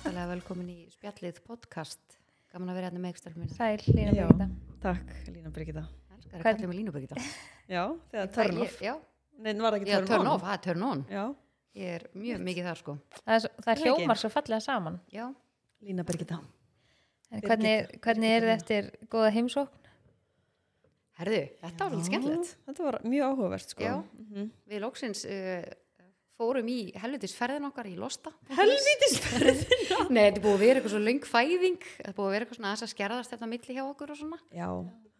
hjartalega velkomin í spjallið podcast gaman að vera hérna með ekstarfum minna Sæl, Lína Já. Birgitta. Takk, Lína Birgitta. elskar að Hvern- kalla mig Línu Birgitta Já, þegar turn off. já, Nei, var það ekki já, turn, turn on? off, það er turn on Já, ég er mjög mikið þar sko Það, er, það Er það hljómar ekki? svo fallega saman. já, Lína Birgitta. Hvernig, hvernig er þið eftir góða heimsókn? herðu, þetta var svolítið skemmtilegt Þetta var mjög áhugavert, sko. Já. Mhm. við lóksins uh, fórum í helvitis ferðin okkar í Losta. Helvítis Nei, þetta búið að vera eitthvað svo löng fæðing þetta búið að vera eitthvað svona aðeins að skerðast þetta milli hjá okkur og svona. Já,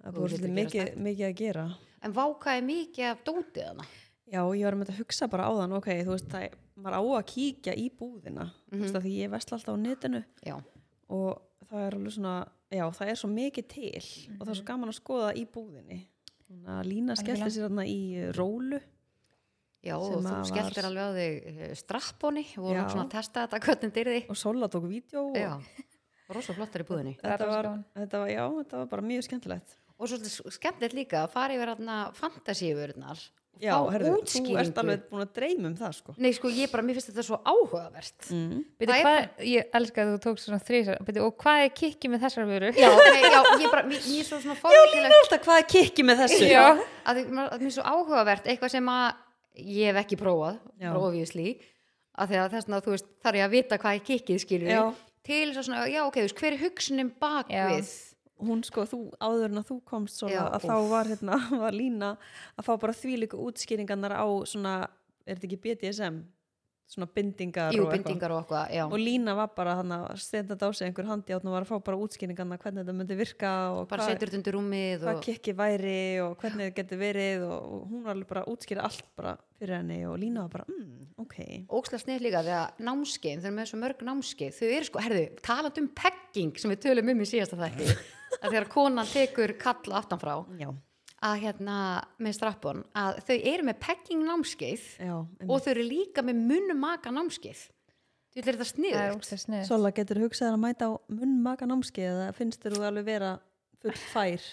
það búið svolítið mikið, mikið að gera. en vákaði mikið af dótið hana Já, ég var með að hugsa bara á þann, ok, þú veist, það, maður á að kíkja í búðina, þú veist, af því ég vesla alltaf á netinu. Já, og það er alveg svona, já, það er svo mikið til og það er svo gaman að skoða í búðinni. Að Lína skellti sér í rólu. Já og þú skelltir var- alveg á þig eh, strappóni og vorum Já. svona að testa þetta hvernig dyrði og Sola tók vídeo og já, rosa flottar í búðinni þetta var, þetta var, já, þetta var bara mjög skemmtilegt. og svolítið skemmtilegt líka að fara yfir hérna fantasíuvörðnar Já, herðu, þú ert alveg búin að dreyma um það, sko. Nei, sko, ég bara, mér finnst þetta svo áhugavert Mm. Byrju, Það er hvað, ég elska að þú tókst svona þrísar. Byrju, og hvað er kikki með þessar vöru? Já, nei, já, ég bara, mér, mér er svo svona forvitilegt alltaf hvað er kikki með þessu Já. að því- að mér er svo áhugavert eitthvað sem að ég hef ekki prófað obviously að því að þess að þú veist, þarf ég að vita hvað er kikkið skilur Já. til svona, já ok, þú veist, hver er hugsunin bak Já. við? Hún sko, þú áður en að þú komst svona, Já, að þá var hérna, var lína að fá bara þvílíku útskýringarnar á svona, er þetta ekki BDSM svona bindingar jú, og bindingar og og lína var bara hann að stenda á sig einhver handi og var að fá bara útskýringarnar hvernig þetta myndi virka og bara setur þetta undir rúmið hvað og, kikki væri og hvernig þetta getur verið og, hún var alveg bara að útskýra allt bara fyrir henni og lína var bara, mm, ok. Ókslega snið líka því að námskeið, þau eru með svo mörg námskeið þau eru sko, herðu, talandi um pegging sem við tölum um í síðasta þætti. Að þegar konan tekur kalla aftan frá já, að hérna með strappon að þau eru með pegging námskeið já og þau eru líka með munnumaka námskeið. Þú vil þetta er sniður. Sola, getur hugsað að mæta á munnmaka námskeið eða finnst þér þú alveg vera full fær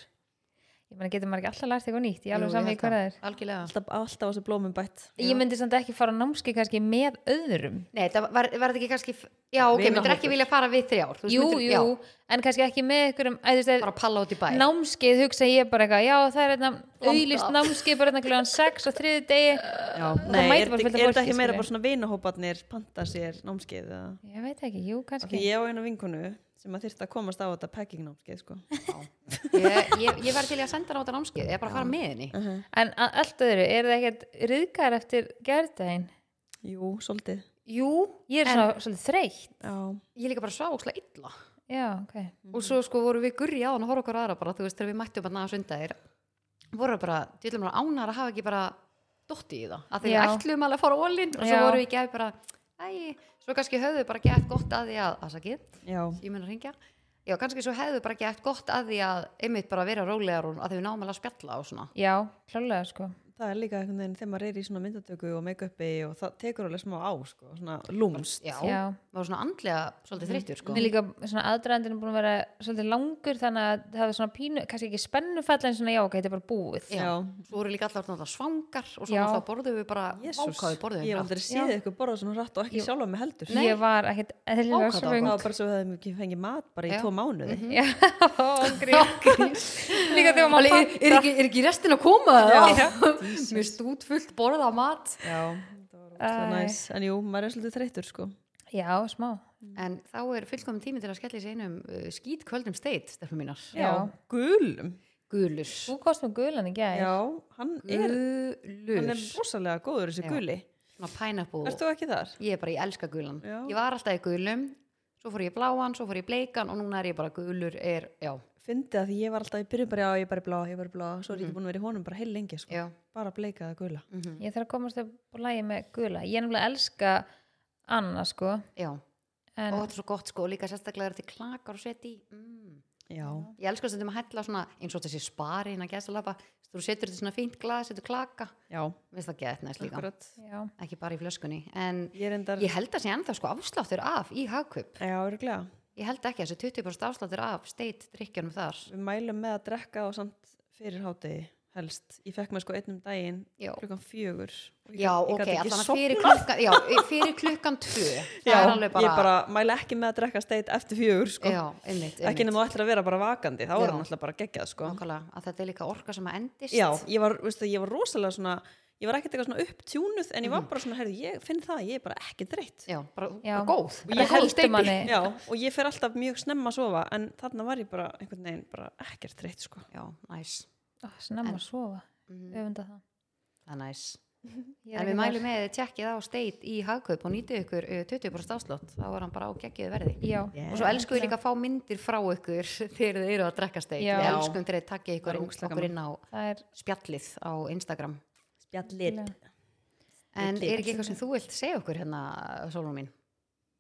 Ég meina, getur maður ekki alltaf lært eitthvað nýtt? Ég er alveg saman í það. er. algjörlega. Alltaf, alltaf á þessu blómum bætt. Ég myndi samt ekki fara á námski kannski með öðrum. Nei, það var, var þetta ekki kannski já, ok, myndir ekki vilja fara við þrjár? Jú, myndir- jú, já, en kannski ekki með einhverjum, bara palla út í bæ. námskeið hugsa ég bara eitthvað, já það er hérna auðlist námskeið bara hérna kljóðan 6 og þriði degi. Já, nei, er, þetta ekki meira bara svona vinahóparnir panta sér námskeið sem að þyrst að komast á þetta packing námskeið sko. Ég, ég, ég var til að senda á þetta námskeið. Ég er bara að fara með henni. En að allt öðru, er það ekkert riðgar eftir gerðdægin Jú, svolítið. Jú, ég er En- svona svolítið þreytt. Já, ég líka bara svá ókslega illa. Já, ok, og svo sko voru við gurri á hann og horfa okkur aðra bara, þú veist, þegar við mættum að sundagir voru bara, þú veist, ánar að hafa ekki bara dotti í það, að við ætlum alveg að fara ólinn og svo Já. voru við ekki að bara æ, svo kannski höfðu bara gett gott að því að ég mun að ringja já, kannski svo hefðu bara gett gott að því að einmitt bara vera rólegar og að við náum alveg að spjalla og svona. Já, klálega sko það er líka einhvern veginn þegar maður er í svona myndatöku og make-upi og það tekur alveg smá á sko, svona lúmst já, Já. var svona andlega svolítið þreyttur sko. Mér líka svona aðdraðandinn er búin að vera svolítið langur þannig að það hefur svona pínu, kannski ekki spennufall en svona já, ok, þetta er bara búið. Já, Já. svo voru líka allar náttúrulega svangar og svo Já. náttúrulega borðum við bara vákaði borðum ég aldrei séð ykkur borða svona rætt og ekki sjálfa mig heldur. Nei. Ég var ekkert eðlilega það svöng það var bara svo að við hefum ekki fengið mat bara í Já. tvo mánuði. Já, ángríns Líka þegar maður Alveg, er, er, ekki, er ekki restin að koma Já. mér stút fullt borða mat. Já, það var Æ. óslega næs en jú, maður er svolítið þreyttur sko. Já, smá. En þá er fullkomum tími til að skella í sig einum uh, skít kvöldum steit, stefnum mínar. Já. gulum. Gulur. Þú kost með gulan í gær. Já, hann er, hann er rosalega góður þessi Já. guli. Svona pineapple. Erst þú ekki þar? ég er bara, ég elska gulan. Já. ég var alltaf í gulum. Svo fór ég bláan, svo fór ég bleikan og núna er ég bara gulur er, já, Fyndi að því ég var alltaf í byrjun bara, já, ég er bara blá, ég er bara blá, svo er ég ekki búin að vera í honum bara heil lengi, sko. já. Bara bleikaða gula. mm Ég þarf að komast upp á lægi með gula. Ég er nefnilega elska Anna sko. Já, en, og þetta er svo gott sko líka sérstaklega er þetta klakar og setja í. Mm. Já. ég elska þetta að hella svona eins og þessi spari inn að gæsta lapa þú setur þetta í svona fínt glas, setur klaka. Já, veist það gett næst líka. Akkurat. Já, ekki bara í flöskunni. En Ég er endar, ég held að sé ennþá sko afsláttur af í hagkaup. Já, öruglega. Ég held ekki að þessi 20% afsláttur af steit drikkjunum þar Við mælum með að drekka og samt fyrir hátegi, helst ég fekk mér sko einnum daginn klukkan fjögur Já, ok, ekki sofnað. fyrir klukkan já, fyrir klukkan tvö það Já, er bara, ég bara mæla ekki með að drekka steit eftir fjögur sko. já, einmitt, ekki einmitt. nema þú ætlar að vera bara vakandi þá er það náttúrulega bara geggjað sko. Nákvæmlega, að þetta er líka orka sem að endist já, ég var, veistu, ég var rosalega svona ég var ekkert eitthvað svona upptjúnuð en ég var bara svona, heyrðu, ég finn það, ég er bara ekki dreitt já bara, Já. bara góð. Heldur steypi. manni. já, og ég fer alltaf mjög snemma að sofa en þarna var ég bara einhvern veginn bara ekkert dreitt sko. já, næs, Ó, snemma En- að sofa, Mhm. öfunda það. Það er næs. Ég en við mælum með þið tjekkið á steit í hagkaup og nýtið ykkur uh, 20% afslott þá var hann bara á geggiðu verði. Já, Yeah. og svo elskum við líka að fá myndir frá ykkur þegar þið eru að drekka steit við elskum þegar þið takkið ykkur inn, á það er spjallið á Instagram spjallir en er ekki eitthvað sem þú vilt segja okkur hérna, Sólun mín?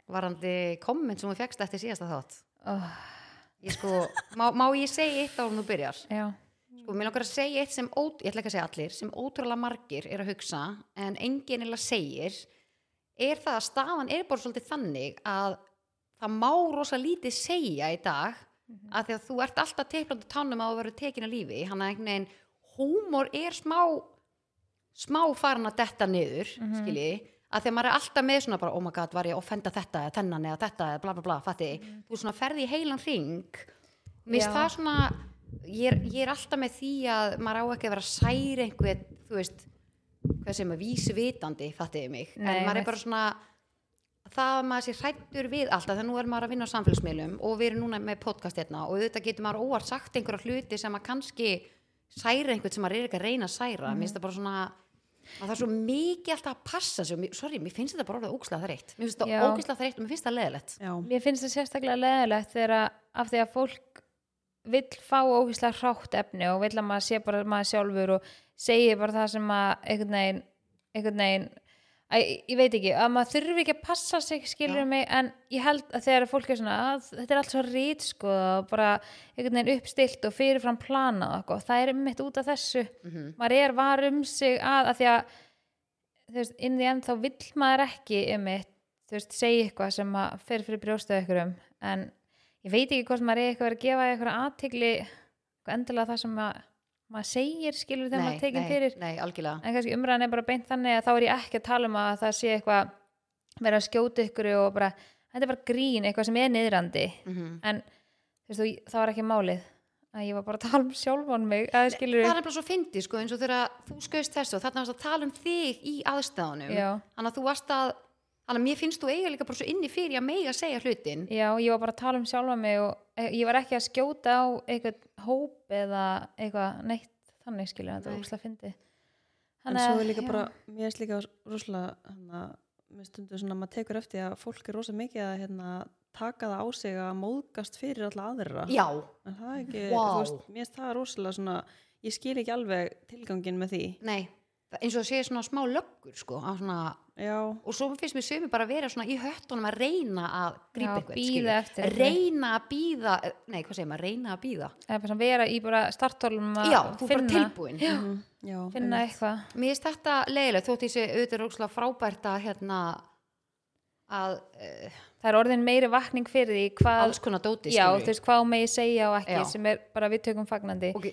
Varandi komment sem þú fegst eftir síðasta þátt? Oh, ég sko, má, má ég segja eitt á hún þú byrjar? Já, sko, mér langar að segja eitt sem, ó, ég ætla ekki að segja allir sem ótrúlega margir er að hugsa en enginn eða segir er það að staðan er bara svolítið þannig að það má rosa lítið segja í dag að því að þú ert alltaf teiplandu tánum að verður tekin að lífi. Hann að einhvern veginn húmor er smá smá farin að detta niður mm -hmm. að því að maður er alltaf með svona bara oh my god var ég að offenda þetta eða þennan eða þetta eða bla bla bla fatti. Þú svona ferði í heilan ring Já. það svona ég er, ég er alltaf með því að maður á ekki að vera að særa einhvern þú veist hvað sem er vísvitandi fattiði mig. Nei, en maður er bara svona það að maður sé hrættur við alltaf þegar nú er maður að vinna á samfélagsmiðlum og við erum núna með podcast hérna og auðvitað getur maður óvart sagt einhverja hluti sem að kannski særa einhvern sem maður er ekki að reyna að særa. Mér finnst það bara svona að það er svo mikið alltaf að passa sig sorry, mér finnst þetta bara orðið ógislega þreytt. Mér finnst þetta ógislega þreytt og mér finnst það leðilegt mér finnst það sérstaklega leðilegt þegar að, af því að fólk vill fá ógislega hrátt efni og vill að maður sé bara maður sjálfur og segi bara það sem að einhvern veginn, einhvern veginn Æ, ég veit ekki, að maður þurfi ekki að passa sig skilur mig, en ég held að þegar fólk er svona, að þetta er allt svo rít sko, og bara einhvern veginn uppstilt og fyrirfram planað og eitthvað, það er mitt út af þessu, Mhm. maður er var um sig að, að því að þú veist, inn í enn þá vill maður ekki um mitt, þú veist, segja eitthvað sem að fer fyrir brjóstuð ykkurum en ég veit ekki hvort maður er eitthvað að gefa eitthvað aðtigli endilega það sem að, maður segir skilur þegar maður tekin nei, fyrir. nei, en kannski umræðan er bara beint þannig að þá er ég ekki að tala um að það sé eitthvað vera að skjóta ykkur og bara þetta er bara grín, eitthvað sem er niðrandi. Mhm. en þú það var ekki málið að ég var bara að tala um sjálfan mig það er bara svo fyndið sko eins og þegar þú skauðst þessu og þarna varst að tala um þig í aðstæðunum. Já, þannig að þú varst að þannig að mér finnst þú eiga líka bara svo inni fyrir að mega segja hlutin. Já, ég var bara að tala um sjálfan mig og eh, ég var ekki að skjóta á eitthvað hóp eða eitthvað neitt þannig skilur, þetta var Nei. úrslega fyndið. En svo er líka bara mér finnst líka rosalega hérna, mér stundur svona að maður tekur eftir að fólk er rosa mikið að hérna, taka það á sig að móðgast fyrir alla aðra. Já, en það er ekki, Vá. þú veist, mér finnst það rosalega svona ég skil ekki alveg tilgangin með því. Nei eins og það sé svona smá löggur sko á svona, já, og svo finnst mér sömu bara að vera svona í höttunum að reyna að grípa einhverju. reyna að býða nei, hvað segir maður, reyna að býða eða vera í bara startólum að já, þú er bara finna, tilbúin. Já. mhm, já finna eitthvað. Mér finnst þetta leiðilegt þótt ég sé auðvitað rókslega frábært að hérna að uh, það er orðin meiri vakning fyrir því hvað, alls konar dóti já, þú veist, hvað megi segja og ekki Já. sem er bara við tökum fagnandi. Ok,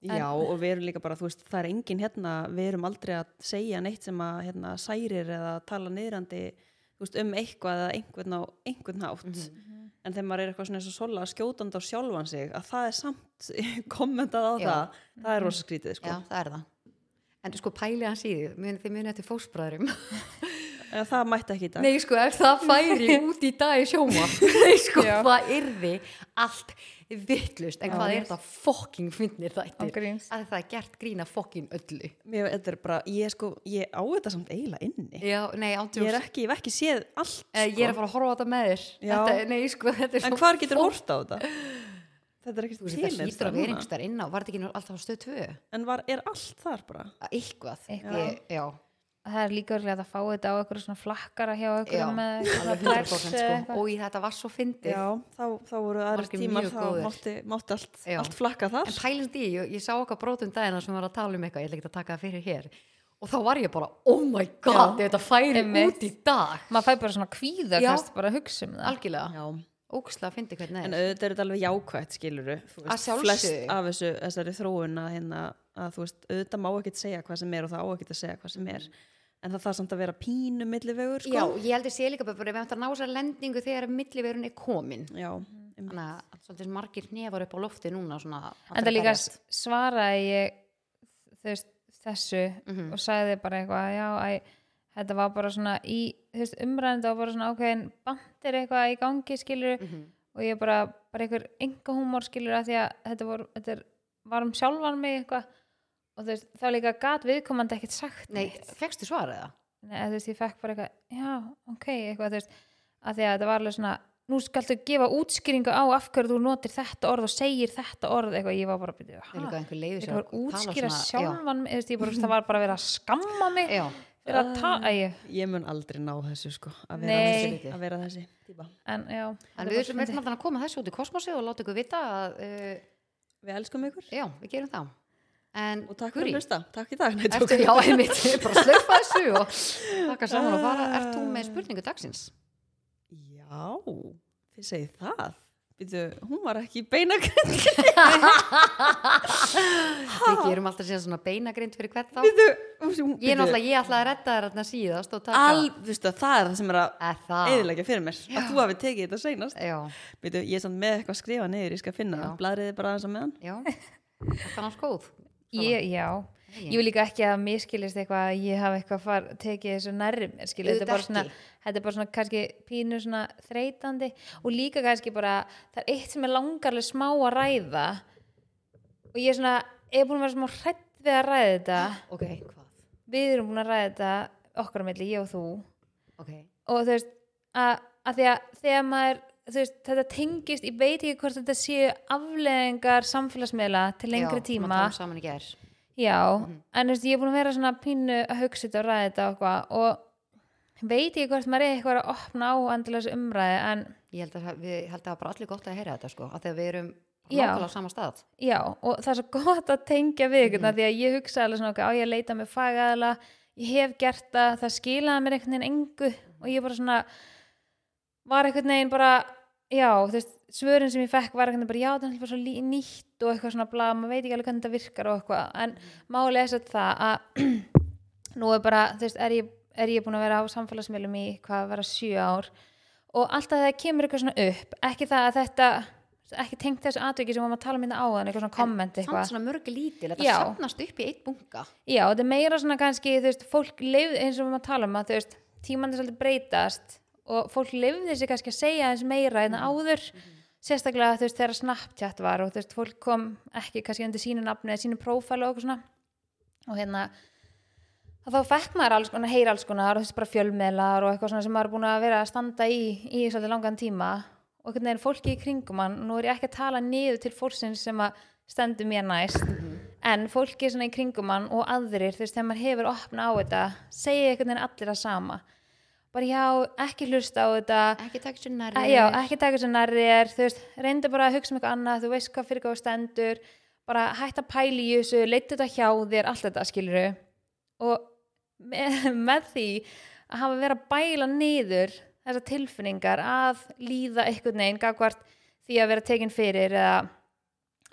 Já, og við erum líka bara, þú veist, það er engin hérna, við erum aldrei að segja neitt sem að hérna, særir eða tala niðrandi veist, um eitthvað eða einhvern, á, einhvern nátt Mhm. en þegar maður er eitthvað svona eins og sola skjótandi á sjálfan sig að það er samt kommentað á Já. það, það er rosa skrítið sko. já, það er það en sko pælið hans í því mun, þið munið eftir fósbræðurum Eða það mætti ekki í dag nei sko ef það færi út í dag í sjóma nei sko Já. það yrði allt vittlust en hvað er það fokking fyndnir á þættir að það er gert grína fokkin öllu. Mér, þetta er bara, ég sko, ég á þetta samt eiginlega inni. Já, nei, ég er ekki, ég hef ekki séð allt sko. Ég er að fara að horfa á þetta með þér. Þetta, nei sko þetta er en hvar getur hort á þetta? Þetta er ekki til þetta staðar að vera einhverstaðar inn á var þetta ekki alltaf á stöð 2 En var, er allt þar bara? eitthvað, Eitthvað. Ég, já það er líka örglega að fá þetta á eitthvað svona flakkara hjá Já, eitthvað með eitthvað alveg flex 100% eða sko. og í þetta var svo fyndið. Já, þá, þá voru aðri tímar þá mátti, mátti allt, allt flakka þar. En pælist í, ég, ég sá okkar brotum dagina sem var að tala um eitthvað, ég ekki að taka það fyrir hér. Og þá var ég bara, oh my god Já. þetta færi út í dag. Maður fæ bara svona kvíða kannski bara hugsa um það. Algjörlega, Já, ógustlega að fyndi hvernig en það er auðvitað er þetta alveg jákvætt skiluru Að sjálfsögðu. flest af þessu, þessari þróun að, hérna, að þú veist, auðvitað má ekkert segja hvað sem er og það á ekkert að segja hvað sem er en það þarf samt að vera pínu millivegur sko. Já, ég heldur sé líka bara við ættum að ná sér lendingu þegar milliverun er komin já, þannig að svolítið margir nefar upp á lofti núna svona, en það líka svaraði ég veist, þessu Mhm. og sagði bara eitthvað já, æ, þetta var bara svona í umræðandi og bara svona ákveðin bandir eitthvað í gangi skilur Mhm. og ég bara, bara einhver enga húmor skilur að því að þetta, vor, þetta er, var um sjálfan mig eitthvað og þú veist, þá líka gat viðkomandi ekkert sagt Nei, fegstu svarið það? Nei, eða þú veist, ég fekk bara eitthvað, já, ok, eitthvað, þú veist, að því að þetta var alveg svona, nú skaltu gefa útskýringu á af hverju þú notir þetta orð og segir þetta orð, eitthvað, ég var bara, Það líka einhver leiður Þetta var útskýra sjálfan mig, þú veist, ég bara, það var bara að vera að skamma mig Æ, ég mun aldrei ná þessu sko, að vera Nei. þessi, að vera þessi típa. en já. en við fyndið. eitthvað að koma þessu út í kosmosi og láta ykkur vita að uh, við elskum ykkur já, við gerum það en og takk fyrir að hlusta, takk í dag Ertu, já, einmitt, bara slöfa þessu og taka saman og fara, ert þú með spurningu dagsins? já, þið segið það Býtu, hún var ekki beinagrind. Við gerum alltaf síðan svona beinagrind fyrir hvert þá. Býtu, Ég er náttúrulega, ég ætlaði að redda þér þarna síðast og taka Al, veistu, það er það sem er að það? eðilegja fyrir mér að þú hafi tekið þetta seinast. Já, Býtu, ég er samt með eitthvað að skrifa niður, ég skal finna Já. bladriði bara aðeins á meðan. Já. Það er náttúrulega góð? Ég, já, ég vil líka ekki að miskilist eitthvað að ég hafa eitthvað far, tekið þessu mér, skilja, þetta er bara svona, þetta er bara svona kannski pínu svona þreytandi og líka kannski bara, það er eitt sem er langarlega smá að ræða og ég er svona, ég er búin að vera smá hrætt við að ræða þetta, Ok, hvað? við erum búin að ræða þetta okkar á milli, ég og þú. Ok, og þú veist, að, að því að þegar maður, þú veist, þetta tengist, ég veit ekki hvort þetta séu afleðingar samfélagsmiðla til lengri já, tíma Já, Mhm. en þú veist, ég er búin að vera svona pínu að hugsa þetta og ræða þetta og eitthvað og veit ég hvort maður er eitthvað að opna á þessu umræði en Ég held að við held að það var bara allir gott að heyra þetta sko að þegar við erum nákvæmlega á sama stað já, og það er svo gott að tengja við ykkur Mhm. því að ég hugsa alveg svona, ok, á ég að leita með fagaðala ég hef gert það, það skilaði mér einhvern veginn engu og ég bara svona var einhvern veginn bara já, þú veist, svörin sem ég fekk var veginn bara, já, það er svo nýtt og eitthvað svona bla, maður veit ekki alveg hvernig þetta virkar og eitthvað, en máli er sett það að nú er bara, þú veist, er ég, er ég búin að vera á samfélagsmiðlum í hvað að vera sjö ár? Og alltaf þegar kemur eitthvað svona upp ekki það að þetta ekki tengt þessu atviki sem við varum að tala um hérna áðan eitthvað svona komment Samt eitthvað. svona mörg lítil, þetta Já. safnast upp í eitt bunga já, þetta er meira svona kannski, þú veist, fólk leif, eins og við varum að tala um að þú veist, tímandi svolítið breytast og fólk lifði sig kannski að segja eins meira en áður sérstaklega þú veist þegar Snapchat var og þú veist fólk kom ekki kannski undir sínu nafni eða sínu prófælu og okkur svona. Og hérna þá fekk maður alls konar, heyra alls konar og þú veist bara fjölmiðlar og eitthvað svona sem maður er búin að vera að standa í í svolítið langan tíma. Og hvernig er fólki í kringum hann nú er ég ekki að tala niður til fólksins sem að stendur mér næst en fólki svona í kringum hann og aðrir þú veist þegar maður hefur opna á þetta segja veginn allir að sama bara já, ekki hlusta á þetta. Ekki taka sér nærri Já, ekki taka þessu nærri þú veist, reyndu bara að hugsa um eitthvað annað, þú veist hvað fyrir hvað stendur, bara hætta að pæla í þessu, leita þetta hjá þér, allt þetta skiluru og með, með því að hafa verið að bæla niður þessar tilfinningar að líða einhvern veginn gagvart því að vera tekin fyrir eða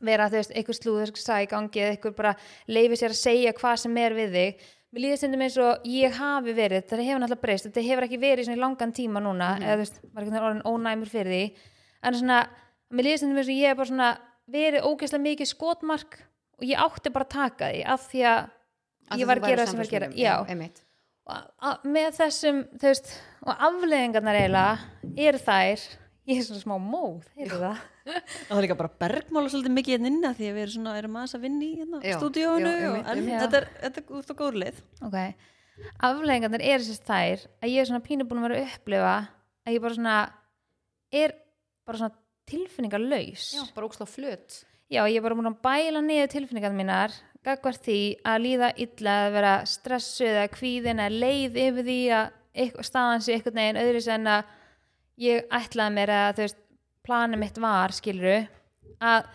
vera þú veist, einhver slúð, einhver sæ í gangi eða einhver bara leifi sér að segja hvað sem er við þig mér líður stundum eins og ég hafi verið þetta hefur náttúrulega breyst, þetta hefur ekki verið í langan tíma núna, eða þú veist, var ekki orðin ónæmur fyrir því, en svona mér líður stundum eins og ég hef bara svona verið ógeðslega mikið skotmark og ég átti bara að taka því, af því að Að ég var að gera það sem ég var að gera, einmitt. og að- með þessum, þú veist og afleðingarnar eiginlega eru þær ég er svona smá móð, heyrðu það? Og það er líka bara bergmála svolítið mikið hérna inni af því að við erum, svona, erum aðeins að vinna í hérna, já, og- einmitt. þetta er, þetta er út á góður leið. Ok, afleðingarnar eru sérst þær að ég er svona pínu búin að vera að upplifa að ég bara svona er bara svona tilfinningar laus já, bara óksla flöt. Já, ég er bara búin að bæla niður tilfinningar mínar gagvart því að líða illa að vera stressuð eða kvíðin eða leið yfir því að staðan sé einhvern veginn öðru en að ég ætlaði mér að þú veist, planið mitt var skiluru að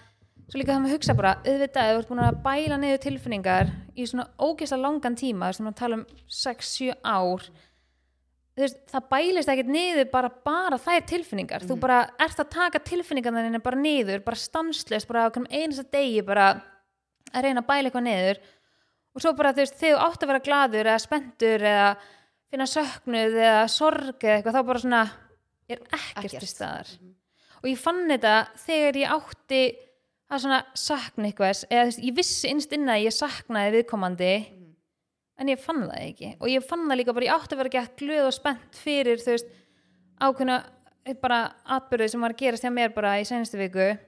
svo líka það með að hugsa bara auðvitað, þú ert búin að bæla niður tilfinningar í svona ógeðslega langan tíma sem að tala um 6-7 ár þú veist, það bælist ekkert niður bara, bara þær tilfinningar. Þú bara ert að taka tilfinningar þenni bara niður, bara stanslist bara á hverjum einasta degi bara að reyna að bæla eitthvað niður. Og svo bara þú veist, þegar þú átt að vera gladur eða spenntur eða finna söknuð eða sorg eða eitthvað þá bara svona er ekkert, til staðar. Mhm. og ég fann þetta þegar ég átti að svona sakna eitthvað eða veist, ég vissi innst inn að ég saknaði viðkomandi Mhm. en ég fann það ekki. Og ég fann það líka bara, ég átti að vera gett glöð og spennt fyrir þú veist ákveðna eh, bara atbyrðu sem var að gerast hjá mér bara í senastu viku.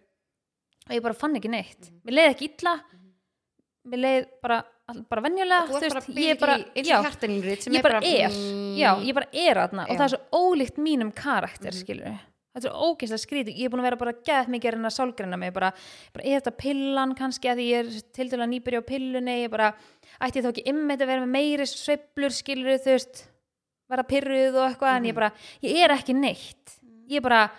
Og ég bara fann ekki neitt. Mhm. mér leið ekki illa. Mér leið bara, bara venjulega þú ert bara ég bara, í já, ég bara er mm, já, ég bara er aðna og það er svo ólíkt mínum karakter Mhm. skilur þetta er ógeðslega skrítið, ég er búin að vera bara gæð mikið að reyna sálgreina mig, bara, bara er þetta pillan kannski að ég er til dæla nýbyrja á pillunni, ég bara, ætti ég þá ekki ymmið að vera með meiri sveiflur skilur þú veist, vera pyrruð og eitthvað, en Mhm. ég bara, ég er ekki neitt. Ég bara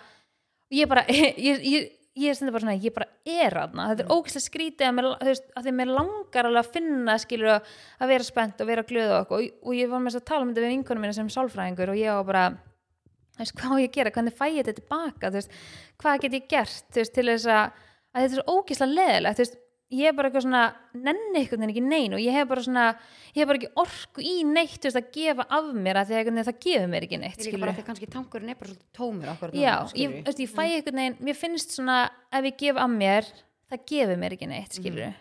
ég bara, ég, ég, ég er bara svona ég bara er aðna, þetta er Mhm. ógeðslega skrítið að, mér, veist, að því mér langar alveg að finna skilur að vera spennt og vera glöð og, og, og ég var með þess að tala um þetta við vinkonum mína sem sálfræðingur og ég var bara veist, hvað á ég að gera, hvernig fæ ég þetta tilbaka? Veist, hvað get ég gert til þess að, að þetta er svo ógeðslega leðilegt ég er bara eitthvað svona nenni einhvern veginn ekki nein og ég hef bara svona ég hef bara ekki orku í neitt veist, að gefa af mér að því að það gefur mér ekki neitt Ég bara kannski tankurinn er bara svolítið tómur Já, ég, veist, ég fæ Mm. einhvern veginn, mér finnst svona ef ég gef af mér, það gefur mér ekki neitt skilur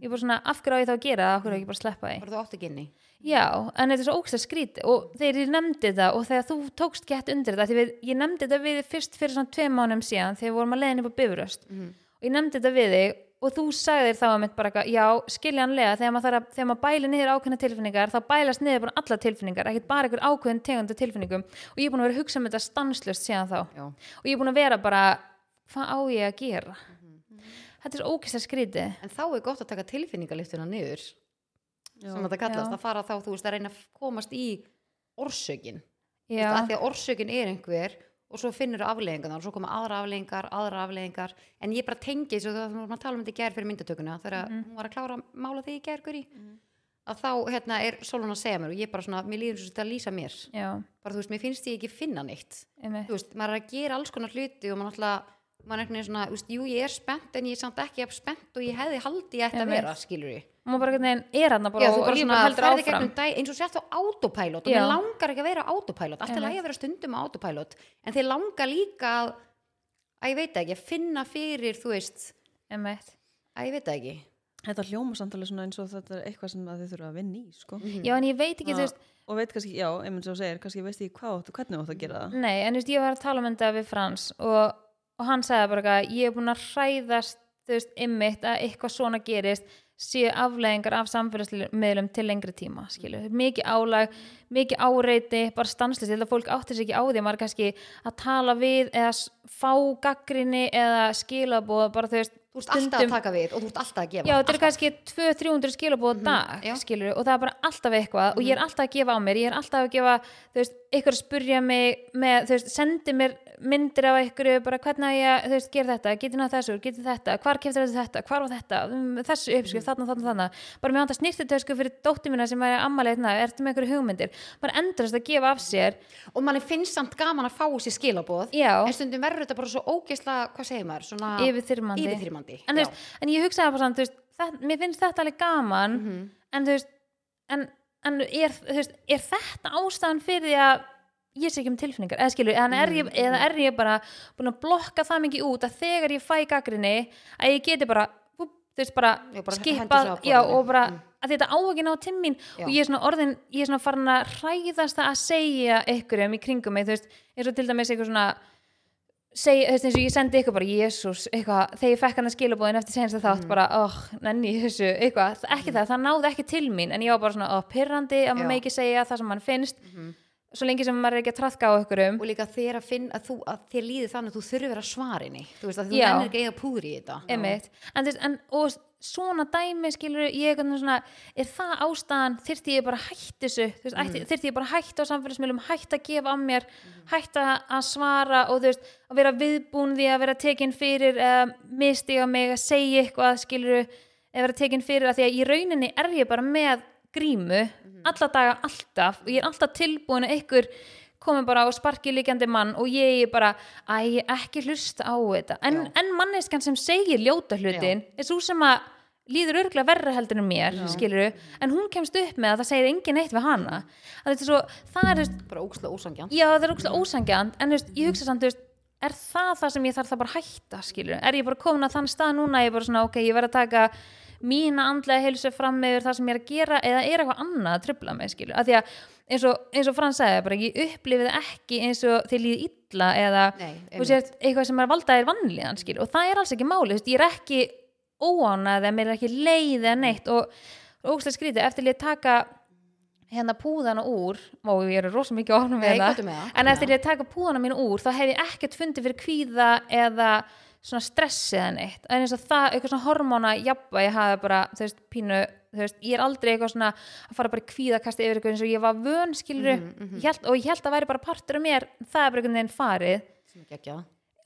ég er bara svona, af hverju á ég þá að gera það, af hverju á ég bara sleppa því? Bara þú átt ekki inni. Já, en þetta er svo ógstlega skrítið. Og þegar ég nefndi þetta og þegar þú tókst gett undir þetta, við, ég nefndi þetta við fyrst fyrir svona tveim mánum síðan þegar við vorum að leiðin upp á bifuröst Mhm. og ég nefndi þetta við þig og þú sagðir þá að mitt bara eitthvað, já, skiljanlega þegar maður, að, þegar maður bælir niður ákveðna tilfinningar þá bælast niður bara alla tilfinningar ekkert bara einhver ákveðin tegunda tilfinningum og ég er búin að vera að hugsa um þetta stanslust síðan þá Já. og ég er búin að vera bara hvað á ég að gera Mhm. þetta er svo ógæslega skrítið en þá er gott að taka tilfinningaliftuna niður Já. sem þetta kallast, Já. að fara þá þú veist að reyna að komast í orsökin að því að orsökin er einhver og svo finnur afleggingar og svo koma aðra afleggingar, aðra afleggingar en ég bara tengi þessu þegar að tala um þetta í gær fyrir myndatökuna þegar Mhm. hún var að klára að mála því í gær Guri, að þá hérna, er Solon að segja mér og ég bara svona, mér líður svo þetta að lýsa mér. Já, bara þú veist, mér finnst ég ekki finna neitt. Einmitt. þú veist, maður er að gera alls konar hluti og maður náttúrulega maður er einhvern veginn svona, þú veist, jú ég er spennt en ég er samt ekki spennt og ég hefði haldi ég ætti að vera, skilur ég og maður bara einhvern veginn er hann bara Já, og, þú bara og lífið svona heldur áfram gegnum dag eins og sért á autopilot og Já. mér langar ekki að vera autopilot allt Einmitt. lægi að vera stundum á autopilot en þeir langar líka að að ég veit ekki, að finna fyrir þú veist, einmitt. að ég veit ekki Þetta hljóma samtalið svona eins og þetta er eitthvað sem að þið þurfa að vinna í, sko. já en ég veit ekki, þú veist Og veit kannski, já, einmitt sem þú segir, kannski veist ég hvað áttu, hvernig áttu að gera það. Nei, en þú veist, ég var að tala um þetta við Frans og, og hann sagði bara eitthvað, ég er búin að hræðast, þú veist, ymmit að eitthvað svona gerist séu afleðingar af samfélagsmiðlum til lengri tíma, skilu, mikið álag mikið áreiti, bara stanslist ég held að fólk áttir sig ekki á því. Að maður er kannski að tala við eða fá gaggrinni eða skilabóð, bara þú veist þú ert alltaf að taka við og þú ert alltaf að gefa Já, þetta er kannski 200-300 skilabóð mm dag, já. skilur, og það er bara alltaf eitthvað og ég er alltaf að gefa á mér, ég er alltaf að gefa þú veist, ykkur að spurja mig með, þú veist, sendi mér myndir af ykkur, bara hvernig ég, þú veist, gera þetta getið náða þessu, getið þetta, hvar keftir þetta þetta hvar var þetta, um, þessu uppskrift, þarna, þarna, þarna. Bara mér vantar snýrtutösku fyrir dóttir mína sem er ammalið hérna, ertu með ykkur hugmyndir? Bara endurist að gefa af sér. Og manni finnst samt gaman að fá sér skilaboð Já. en stundum verður þetta bara svo ógeðslega hvað segir maður, svona yfirþyrmandi. en, en ég hugsaði bara samt, þú veist, það, mér finnst þetta alveg gaman Mhm. en þú veist en, en er, veist, er þetta ástæðan fyrir því að ég sé ekki um tilfinningar eða skilur, eða er, ég, eða er ég bara búin að blokka það mikið út að þegar ég fæ gaggrinni að ég geti bara bara, bara skipað á og bara Mm. að þetta á ekki ná timmin Já. og ég er svona orðin, ég er svona farin að hræðast það að segja ykkurum í kringum mig þú veist, eins og til dæmis eitthvað svona segi, þú veist eins og ég sendi ykkur bara Jésús, eitthvað, þegar ég fekk hann að skilabóðin eftir senast Mm. þátt, bara, oh, nenni í þessu eitthvað, ekki það, það náði ekki til mín en ég var bara svona, oh, pyrrandi að maður ekki segja það sem mann finnst svo lengi sem maður er ekki að trafka á ykkurum og líka þér að finna að, þú, að þér líði þannig að þú þurfir að svarinni þú veist að þú Já. nennir ekki að púður í þetta Einmitt. en, þú veist, en og svona dæmi skilur ég svona er það ástæðan, þyrfti ég bara hætti þessu veist, mm. þyrfti ég bara að hætta á samfélagsmiðlum hætta að gefa af mér, hætta að svara og þú veist, að vera viðbúin því að vera tekin fyrir eða mistiga mig að segja eitthvað skilur eða vera tekin fyrir að því að í rauninni er ég bara með grímu alla daga alltaf og ég er alltaf tilbúin að ykkur komi bara og sparki líkjandi mann og ég er bara, æ, ekki hlusta á þetta. En, en manneskan sem segir ljóta hlutin er svo sem að líður örgulega verra heldur en mér, skilur en hún kemst upp með að það segir engin eitt við hana. Að er svo, það er, bara ókslega ósangjan já það er ógslag ósangjant en veist, ég hugsa samt, veist, er það það sem ég þarf það bara að hætta, skilur er ég bara komin að þann stað núna, ég er bara svona, ok, ég verð að taka mína andlega heilsu fram með það sem ég er að gera eða er eitthvað annað að trubla mig, skilur, af því að eins og, eins og Frans sagði, bara ég upplifið ekki eins og þið líð illa eða Nei, sért eitthvað sem er að valda þér vannlíðan skil, og það er alls ekki máli, veist, ég er ekki óánað eða mér er ekki leið eða neitt og ógstlega skrítið eftir að ég taka hérna púðana úr og ég er rosa mikið ofnum með það. en eftir Já. ég taka púðana mínu úr þá hef ég ekkert fundið fyrir kvíða eða svona stressi eða neitt en eins og það, eitthvað svona hormóna jafnvæg ég hafi bara, þú veist, pínu þú veist, ég er aldrei eitthvað svona að fara bara í kvíðakasti yfir eitthvað eins og ég var vön skilur Mhm, ég held, og ég held að væri bara partur af mér það er bara einhvern veginn farið.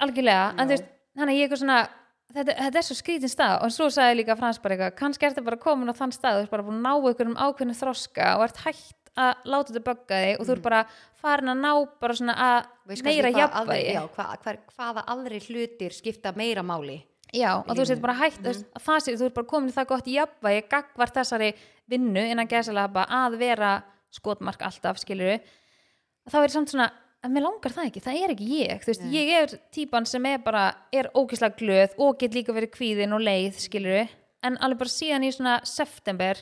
Algjörlega, en Já. þú veist þannig að ég eitthvað svona, þetta, þetta er svo skrítin stað. Og svo sagði líka Frans bara eitthvað kannski ertu bara komin á þann stað, þú ert bara búin að ná ykkur um ákveðinu þroska og ert hægt að láta þetta bögga þig og þú ert bara farin að ná bara svona að meira kannski hvað hvaða aðri hlutir skipta meira máli? Já, og þú sett bara hægt mm. að það sé, þú ert bara komin í það gott jafnvægi gagvart þessari vinnu innan gæsalaba að vera skotmark alltaf, skilur þá er samt svona, að mér langar það ekki það er ekki ég, veist, ég er típan sem er bara, er ógislega glöð og get líka verið kvíðin og leið, skilur en alveg bara síðan í svona september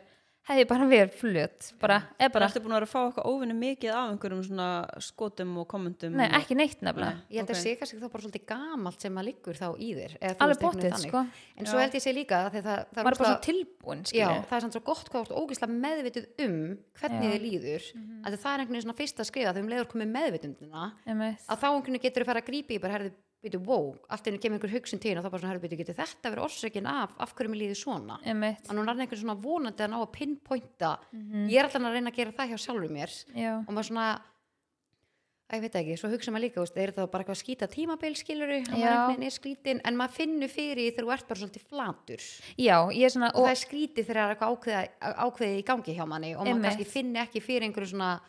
hefði bara verið flöt bara, er bara bara, ertu búin að vera að fá eitthvað óvinni mikið af einhverjum svona skotum og kommentum nei, og- ekki neitt nefnilega Nei. ég held að Ok. sé kannski þá bara svolítið gamalt sem að liggur þá í þér eða þú alveg bóttið, sko en svo Já. held ég sé líka að það, það, er bara svo tilbúin, Já, skilur það er samt svo gott hvað þú ert ógeðslega meðvituð um hvernig Já. þið líður mm að það er einhvern veginn svona fyrsta skrifa þegar um leiður komið meðvitundina að þá einhvern veginn getur byrju, wow, allt einu kemur einhver hugsun til þín og þá bara svona herði, byrju, getur þetta verið orsökin af af hverju mér líður svona Einmitt. að hún er einhvern svona vonandi að ná að pinpointa Mhm. ég er alltaf að reyna að gera það hjá sjálfur mér Já. og maður svona að ég veit ekki, svo hugsa maður líka þú veist, er það bara eitthvað að skýta tímabil skiluru og Já. skrítin en maður finnur fyrir því þegar þú ert bara svolítið flatur Já, ég er svona og, það er skrítið þegar það er eitthvað ákveða, ákveðið í gangi hjá manni og maður Einmitt. kannski finni ekki fyrir einhverju svona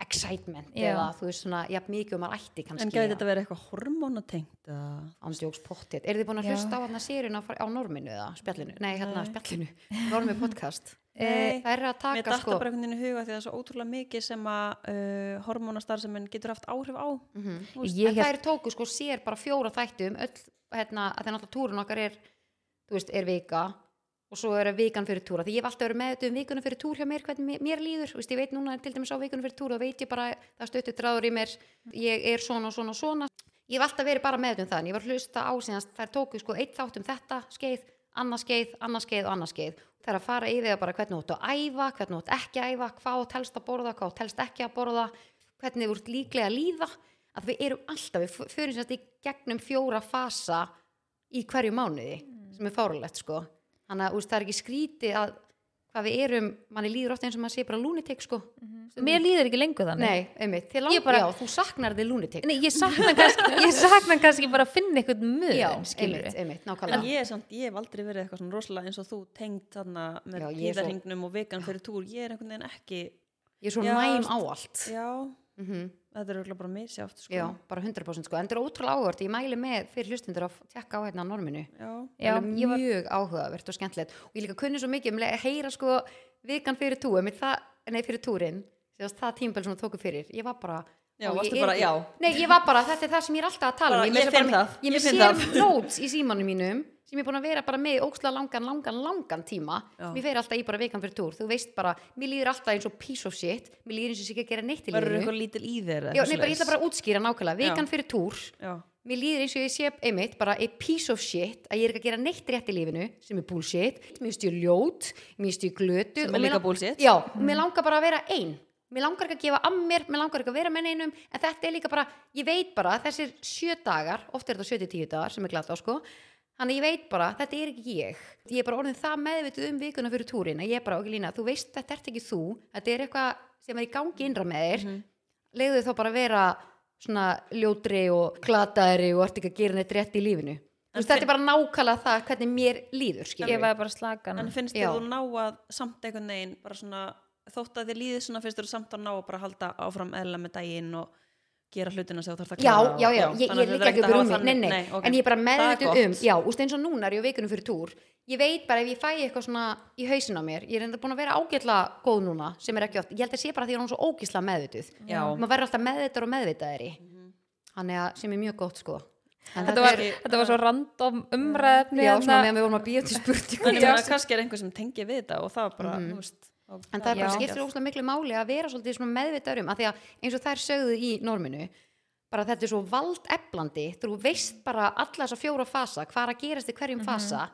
excitement Já. eða þú veist svona, jafn mikið og maður ætti en kannski gæti þetta verið eitthvað hormonatengt eða ándjóks pottit, eru þið búin að Já. hlusta á hérna séruna á norminu eða spjallinu, nei hérna Nei. spjallinu normi podcast, Nei. það er að Mér taka datta sko bara einhvern veginn í huga því að það er svo ótrúlega mikið sem að uh, hormónastarfsemin getur haft áhrif á Mhm. Veist, Ég en held- það er tóku sko sér bara fjóra þættum öll, hérna, að það er náttúrulega túrun okkar er þú veist, er vika og svo er vikan fyrir túra, því ég hef alltaf verið með um vikuna fyrir túr hjá mér, hvernig mér, líður. Þú veist, ég veit núna til dæmis á vikuna fyrir túr og veit ég bara það stöttu dráður í mér ég er svona og svona og svona. Ég hef alltaf verið bara með um það, en ég var að hlusta á síðan þær tóku sko eitt þátt um þetta skeið annað skeið, annað skeið og annað skeið. Það er að fara yfir það bara hvernig ert að æfa hvernig ert ekki að æfa, hvað telst að borða hvað telst ekki að borða hvernig þú ert líklega að líða. Að við erum alltaf, við f- förum sérst í gegnum fjóra fasa í hverju mánuði sem er fárulegt sko þannig að úst, það er ekki skrítið að hvað við erum, manni líður ofta eins og maður sé bara lunatic sko. Mér líður ekki lengur þannig. Nei, einmitt, þið Ég bara- já, þú saknar þið lunatic. Nei, ég sakna kannski, ég sakna kannski bara að finna eitthvað mun, já, skilur einmitt, einmitt, En nákvæmlega ég er samt, ég hef aldrei verið eitthvað svona rosalega eins og þú tengt þarna með tíðarhingnum og vikan fyrir túr, ég er einhvern veginn ekki ég er svo Já, næm á allt. Já, mm þetta er örugglega bara misjátt sko. já, bara 100% sko, en þetta er ótrúlega áhugavert. Ég mæli með fyrir hlustundur að tekka á hérna norminu. Já, Já, ég var- mjög áhugavert og skemmtilegt. Og ég líka kunni svo mikið um að heyra sko vikan fyrir það, nei fyrir túrin það tímpel sem þú tóku fyrir. Ég var bara Já, varstu ég er bara, já. Nei, ég var bara, þetta er það sem ég er alltaf að tala um. Ég segja finn það, Ég er ég með finn það. notes í símanum mínum sem ég er búin að vera bara með í ókslega langan, langan, langan tíma. Já. sem ég fer alltaf í bara vikan fyrir túr. Þú veist bara, mér líður alltaf eins og piece of shit. Mér líður eins og ég sé ekki að gera neitt í verður lífinu. eitthvað lítil í eða Já, bara, ég ætla bara að útskýra nákvæmlega. Vikan Já. fyrir túr. Já, mér líður eins og ég sé einmitt bara a piece of shit að ég er ekki að gera neitt rétt í lífinu sem er bullshit, mér styrir ljót mér styrir glötu Sem er líka bullshit. já, og mér langar bara að vera ein. Mér langar ekki að gefa að mér, mér langar ekki að vera með neinum. En þetta er líka bara, ég veit bara þessir sjö dagar, oft er þetta sjö til tíu dagar sem er glata á sko, þannig að ég veit bara þetta er ekki ég, ég er bara orðin það meðvituð um vikuna fyrir túrin að ég er bara, ok Lína þú veist þetta ert ekki þú, þetta er eitthvað sem er í gangi innra með þér. Mhm. leiðu þá bara að vera svona ljótri og glataðri og ert ekki að gera neitt rétt í lífinu. Þú veist, þetta er bara nákvæmlega það hvernig mér líður skilur Ég var bara slagan. En finnst þér þú ná að samt einhvern veginn bara svona þótt að þér líði svona finnst þér þú samt að ná að bara halda áfram eðla með daginn og gera hlutina sem þú þarf að Já, klára já, og- já, ég, ég þannig er að líka ekki er upp að um hafa mig, nei, nei, þannig- ok. en ég er bara er gott. um, já, úst eins og núna er ég á vikunum fyrir túr, ég veit bara ef ég fæ eitthvað svona í hausin á mér, ég er enda búin að vera ágætla góð núna, sem er ekki oft, ég held að sé bara því að ég er hún svo ógísla meðvituð, Já. maður verður alltaf meðvitaður og meðvitaðri, þannig að sem er mjög gott sko, en þetta var, er, þetta var svo random umræðefni já, hérna. svona meðan við vorum að býja til spurningu, en ég meina kannski er einhver sem tengir við þetta og það er bara, þú veist En það er bara Já. skiptir óslega miklu máli að vera svolítið svona meðvitaður um að því að eins og þær sögðu í norminu bara þetta er svo valdeflandi þú veist bara alla þessa fjóra fasa hvað er að gerast í hverjum fasa.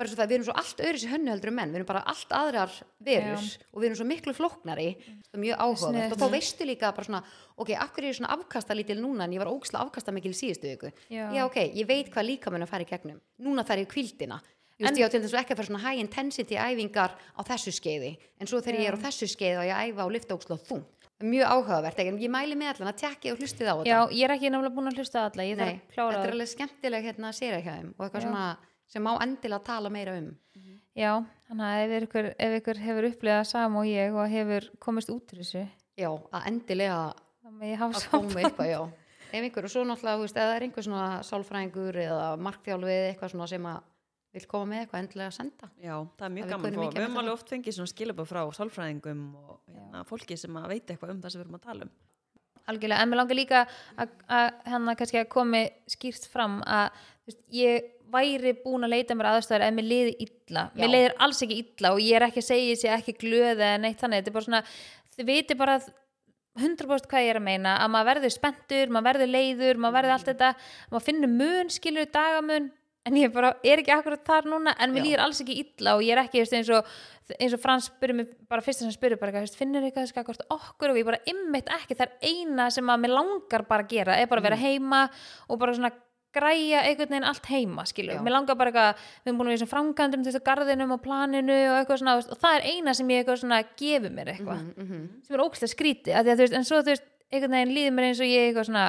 Bara svo það, við erum svo allt öðru sér hönnu heldur en menn við erum bara allt aðrar verur og við erum svo miklu flóknari það er mjög Sniðugt. og þá veistu líka bara svona ok, af hverju er ég svona afkasta lítil núna en ég var ógslag afkasta mikil síðustu viku? Já. já ok, ég veit hvað líka mun að fara í gegnum. Núna þarf ég kvildina Ég, veist, ég á til þess að ekki að fara svona high intensity æfingar á þessu skeiði en svo þegar ég er á þessu skeiði og ég æfa og lifta ógslag þung mjög áhugavert, ekki? ég mæli með allan að tekja og hlustið á já, þetta ég er ekki náttúrulega búin að hlusta á alla ég þarf að klára þetta er alveg skemmtileg hérna að séra hjá þeim og eitthvað Já. svona sem má endilega tala meira um. Já, þannig að ef ykkur, ef ykkur hefur upplegað sam og ég og hefur komist út úr þessu já, að endilega að koma með eitthvað, já. Ef einhver, og svo náttúrulega, þú veist, eða er einhver svona sálfræðingur eða markþjálfið eitthvað svona sem að vil koma með eitthvað endilega að senda. Já, það er mjög Það gaman að fá. Við um höfum alveg oft fengið svona skilabóð frá sálfræðingum og hérna, fólki sem að veit eitthvað um það sem við erum að tala um. algjörlega, en mér langar líka að, að hérna kannski að komi skýrt fram að þú veist, ég væri búin að leita mér aðstæður ef mér liði illa, Já. mér leiðir alls ekki illa og ég er ekki að segja þessi ekki glöð eða neitt þannig, þetta er bara svona þið viti bara að 100% hvað ég er að meina að maður verður spenntur, maður verður leiður maður verður allt þetta, maður finnur mun skilur dagamun, en ég bara er ekki akkurat þar núna, en mér líður alls ekki illa og ég er ekki veist, eins og eins og Frans spyrir mig bara fyrst sem spyrir bara, veist, finnur eitthvað þess að okkur? Og ég bara ymmit ekki, það er eina sem að mér langar bara að gera, er bara að vera heima og bara svona græja einhvern veginn allt heima, skilur, Já. mér langar bara eitthvað við erum búin að vera þessum framkvæmdum, þessu garðinum og planinu og eitthvað svona, og það er eina sem ég eitthvað svona gefur mér eitthvað, mm -hmm. sem er skríti að því að þú veist, en svo þú veist, einhvern veginn líður mér eins og ég eitthvað svona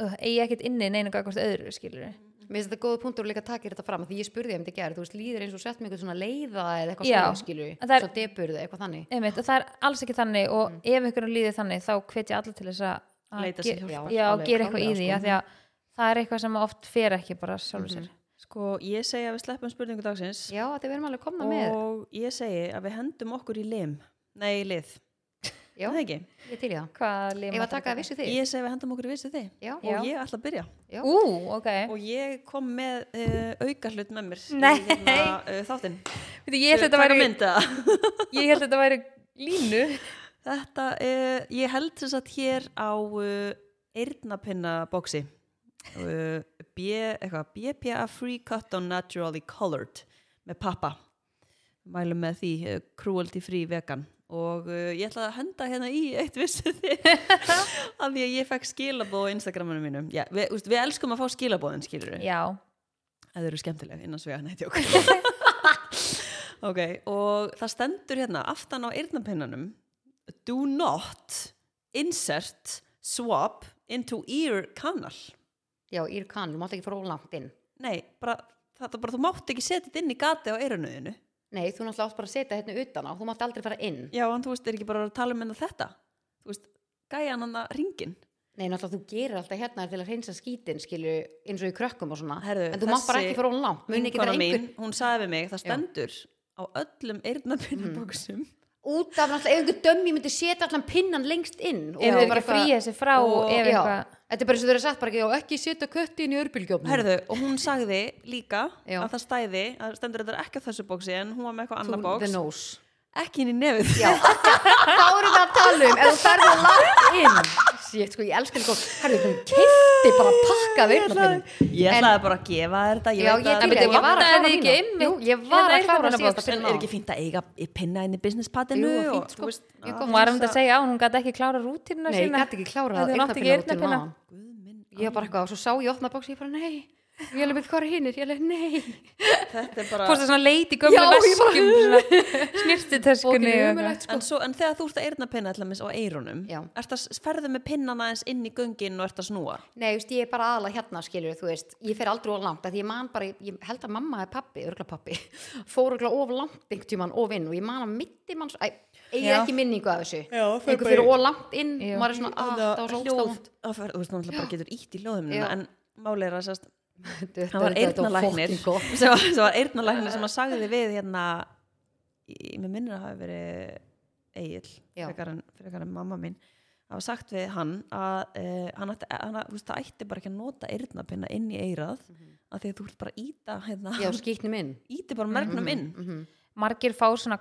uh, eigi ekkert inni neina gagvart öðru, skilur Mér finnst þetta góða punktur og líka takir þetta fram af því ég spurði þeim þetta gerð, þú veist, líður eins og sett með eitthvað svona leiða eða eitthvað Já. svona, skilur En það er- svo deburði, eitthvað þannig Einmitt, og það er alls ekki þannig og ef ykkur líður þannig þá hvet ég allir til þess að að Leita ge- sér hjálpar. já, og Alveg gera eitthvað í klárlega, því sko. af því að það er eitthvað sem oft fer ekki bara sjálfur sér Sko, ég segi að við sleppum spurningu dagsins Já, þetta verðum alveg komna með og ég segi að við hendum okkur í lim. Nei, í lið. Já, Er Það ekki. ég til í það hvað Ef maður að taka að vissu þig Ég segi að við hendum okkur í vissu þið. Já, Og Já. ég ætla að byrja. ú, ok Og ég kom með uh, auka hlut með mér Nei. í hérna, uh, þáttinn. Veitu, ég held þetta væri mynda. ég held þetta væri línu Þetta er, ég held þess að hér á uh, uh, eitthvað, BPA Free Cotton Naturally Colored með pappa mælum með því uh, cruelty free vegan og uh, ég ætla að henda hérna í eitt vissu því af því að ég fekk skilabóð á Instagraminu mínu Já, við, úst, við elskum að fá skilabóðin skilur við, já, það eru skemmtileg innan svega neitt jók ok, og það stendur hérna aftan á eyrnapinnanum do not insert swap into ear canal. Já, ír kann, þú mátt ekki fara ólangt inn. Nei, bara, það er bara þú mátt ekki setja þetta inn í gati á eyrunöðinu Nei, þú náttúrulega átt bara að setja hérna utan á Þú mátt aldrei fara inn. Já, en þú veist, er ekki bara að tala um enn þetta? Þú veist, gæjan hann að ringin Nei, náttúrulega þú gerir alltaf hérna til að hreinsa skítin skilu eins og í krökkum og svona. Herðu, En þú mátt bara ekki fara ekki vinkona vera einhver hún sagði við mig, það stendur á öllum eyrnapinnabóksum út af náttúrulega ef einhver dömmi myndi setja allan pinnan lengst inn og er bara fríja sig frá og- ef já, eitthvað þetta er bara eins og eru sagt bara ekki, já, ekki setja kötti inn í örbylgjófnum Herðu, og hún sagði líka Já. að það stæði, að stendur þetta ekki á þessu bóksi en hún var með eitthvað annar the bóks nose. Ekki inn í nefið. Já, þá erum við að tala um ef þú ferðu langt inn. Shit, sko, ég elskar líka herðu, hún keipti bara pakka af eyrnapinnum ég ætlaði bara að gefa þér þetta ég, var að klára var hérna er ekki fínt að eiga pinna inn í og, fínt, sko. hún var um þetta að segja á, hún gæti ekki klára rútínuna Nei, ég sína gæti ekki klára minn. Ég var bara eitthvað og svo sá ég opna bóks og ég bara nei ég alveg, hvað er hinnir? ég alveg, nei. Þetta er bara Fórstu svona leit í gömlu Já, ég bara- veskum svona ömurlegt, eitthvað. en, svo, en þegar þú ert að eyrna pinna allaveg á að ferðu með pinnana eins inn í göngin og ert að snúa? Nei, þú veist, ég er bara aðalega hérna, skilur, þú veist, ég fer aldrei of langt, af því ég man bara, ég held að mamma eða pappi, örgla pappi, fór örgla of langt einhvern tímann of inn og ég man að mitti mann, æ, ég er ekki minningu af þessu, einhver fyrir í- of langt inn, og maður er svona, að, það var svo að fer, þú veist náttúrulega að hann var gott. sem var, sem var eyrnalæknir sem að sagði við hérna með minnir að hafa verið Egil Já. frekar en, mamma mín hafa sagt við hann að uh, hann ætti, hann, veist, það ætti bara ekki að nota eyrnapinna inn í eyrað af því að þú ert bara að íta hérna, Já, skýtnum inn. íti bara mergnum inn Mhm. margir fá svona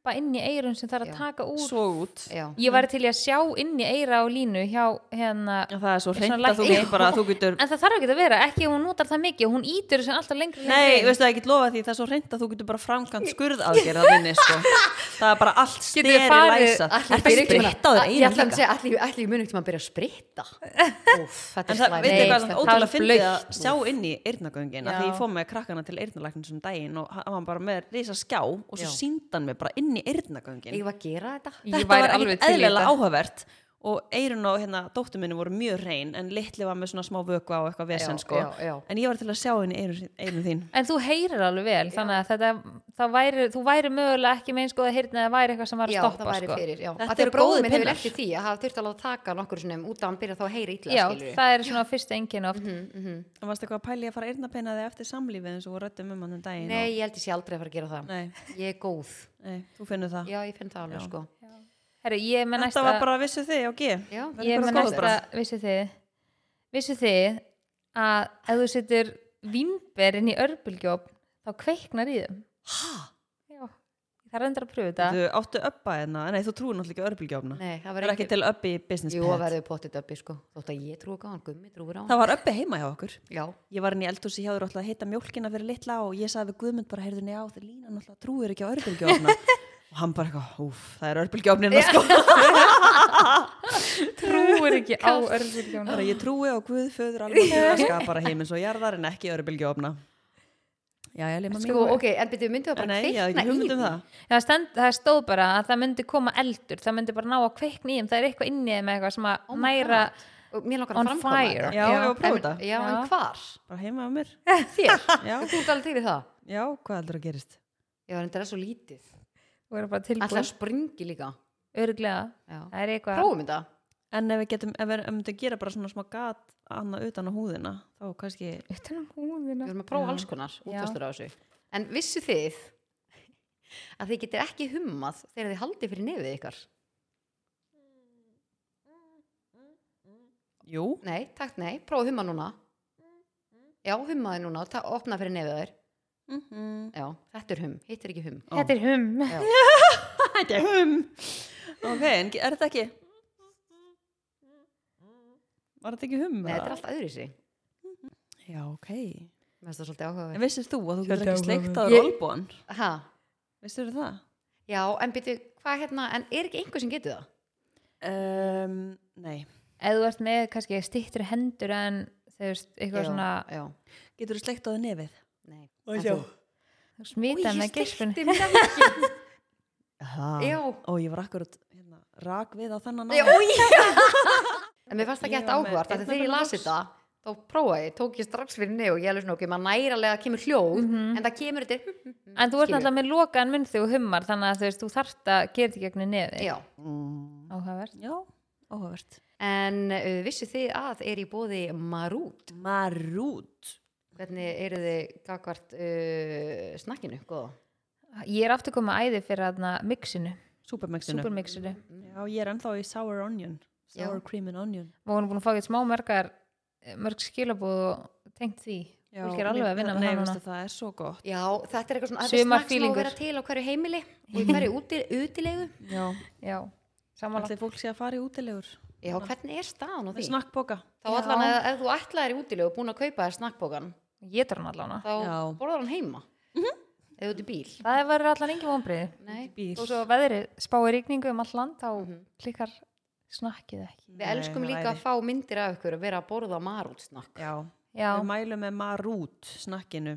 klumpa inn í eirun sem þarf að taka úr. Svo út. Já. ég væri til að sjá inn í eira og línu hjá hérna Já, það er svo hreint að þú getur bara þú getur en það þarf ekki að vera, ekki ef hún notar það mikið og hún ítur þessu alltaf lengri Nei, veistu það, ég get lofa því það er svo reynd að þú getur bara framkvæmt skurðaðgerð að vinni, sko. Það er bara allt steri farið- læsað. Ætli Er það ég byrji einhvern spritt á þér tímann- Ég einu ætla að byrja að spritta. En er það, er ótrúlega fyndið að sjá inn í Já. því ég fór með krakkana til eyrnalæknin inn í eyrnagöngin Ég var að gera þetta Ég Þetta var alveg eðlilega áhugavert og eyrun og hérna dóttur minni voru mjög reyn en litli var með svona smá vökva og eitthvað vesen Já, sko já, já. en ég var til að sjá eyrun, eyrun þín en þú heyrir alveg vel þannig að þetta, það væri, þú væri mögulega ekki með eins góða heyrna eða væri eitthvað sem var að Já, stoppa það sko. fyrir, já. Þetta eru góðir minn hefur eftir því að hafa þurft alveg að taka nokkur sinnum út af hann byrja þá að heyra skilurðu. það er svona fyrsta engin oft Það varst eitthvað að pæli að fara eyrnapeina þig eftir samlífið eins og við rættum um hann um daginn Nei, ég held ég sé aldrei að fara að gera og... það. Nei, Ég. Nei, þú finnur það Já, ég finn það alveg, Já. sko. Herru, ég með Þetta næsta var bara vissu þig á G Já, ég með næsta, bara. vissu þið vissu þið að ef þú setur vínber inn í örbulgjóp þá kveiknar í þeim Hæ? Það er endur að pröfu þetta. Þú áttu uppa hérna? Nei, þú trúir náttúrulega ekki örbylgjófna Nei, það Það var er ekki til uppi í business Jú, pet. að verður pottit uppi, sko. Þótt að ég trúi ekki á hann, gummi trúir á hann. Það var uppi heima hjá okkur. Já, Ég var inn í eldhúsi hjá þér alltaf að heita mjólkina fyrir litla og ég sagði við Guðmund bara, heyrðu njá, þeir lína náttúrulega trúir ekki á örbylgjófna og hann bara eitthvað, úf, það er örbylgjófnin sko. trúir ekki á að ég trúi á Guð, föður alveg skapara heimins og jarðar en ekki örbylgjófna Já, lima sko, ok, en byrjuðu myndið að bara Nei, ég hafði kveikna ekki í um því. það það, stend, það stóð bara að það myndi koma eldur það myndi bara ná að kveikna í þeim það er eitthvað inni í þeim eitthvað sem að Oh næra Og mér langar On að framkvæma fire. Já, ég var að prófa þetta Já, en Já. hvar? Bara heima á mér Þér? Já, Þú ert alveg til í það? já hvað heldur að gerist? Já, en þetta er svo lítið. að springi líka. Já. það er eitthvað Prófum þetta. En ef við getum, ef við ef við myndum gera bara svona smá gat annað utan á húðina, þá kannski utan um húðina Við erum að prófa alls konar Já. útfæstur á þessu. En vissu þið að þið getur ekki hummað þegar þið haldið fyrir nefið ykkar? Jú, Nei, takk, nei, prófa að humma núna. Já, hummaði núna, ta- opna fyrir nefið þér. mm Já, þetta er hum, hitt er ekki hum. þetta er hum. Þetta er hum Ok, en er þetta ekki Var þetta ekki hum? Nei, þetta er allt öðru sig. Já, ok Mér finnst það svolítið áhugaverð. En vissir þú að þú getur ekki sleikt á olbúan? Ha, Vissir það? já, en byrju, hvað hérna, en er ekki einhver sem getur það? Um, nei ef þú ert með kannski stýttur hendur en þú veist, eitthvað Já, svona Já, Getur þú sleikt á þér nefið? nei. Og En sjá. þú? smita með sleikti mig ekki. Já Já. Ó, ég var akkurat hérna, rak við á þennan Já, áður. En mér fannst það gett áhugart þegar ég eyrnabellu las box. þetta þá prófaði, ég, tók ég strax fyrir nef og ég alveg svona okkur, maður næralega kemur hljóð Mhm. en það kemur þetta en þú ert náttúrulega með lokaðan munn þegar þú hummar þannig að þú veist, þú þarft að gera þetta gegnum nefi Já, Mm, áhugavert. Já, áhugavert. En uh, vissu þið að er í bóði Marút? Marút. Hvernig eru þið gagvart uh, snakkinu, góða? ég er aftur komið æði fyrir aðna mixinu, Supermixinu. Supermixinu. Já, ég er ennþá í sour onion Sour Já. cream and onion. Og hún er búin að fá eitthvað smá mörgar mörg skilabúð og tengt því. Fólk er alveg að vinna með Nei, það núna veistu, það er svo gott. Já, þetta er eitthvað svona, þetta er Sumar snakk sem á að feelingur. vera til á hverju heimili og hverju úti, útilegu Já, já, samanlagt allir fólk sé að fara í útilegur? Já, hvernig er staðan á því? Snakkboka Þá Já. allan að ef þú ætlaðir í útilegu og búin að kaupa þér snakkbókan ég tar hann allan þá Já. borðar hann heima. Eða út í bíl. Það verður allan engin vonbrið og svo veðri spáir rigningu um all land þá Mhm. klikkar snakkið ekki Við elskum líka að fá myndir af ykkur að vera að borða marútsnakk. Já, Já, Við mælum með marút snakkinu.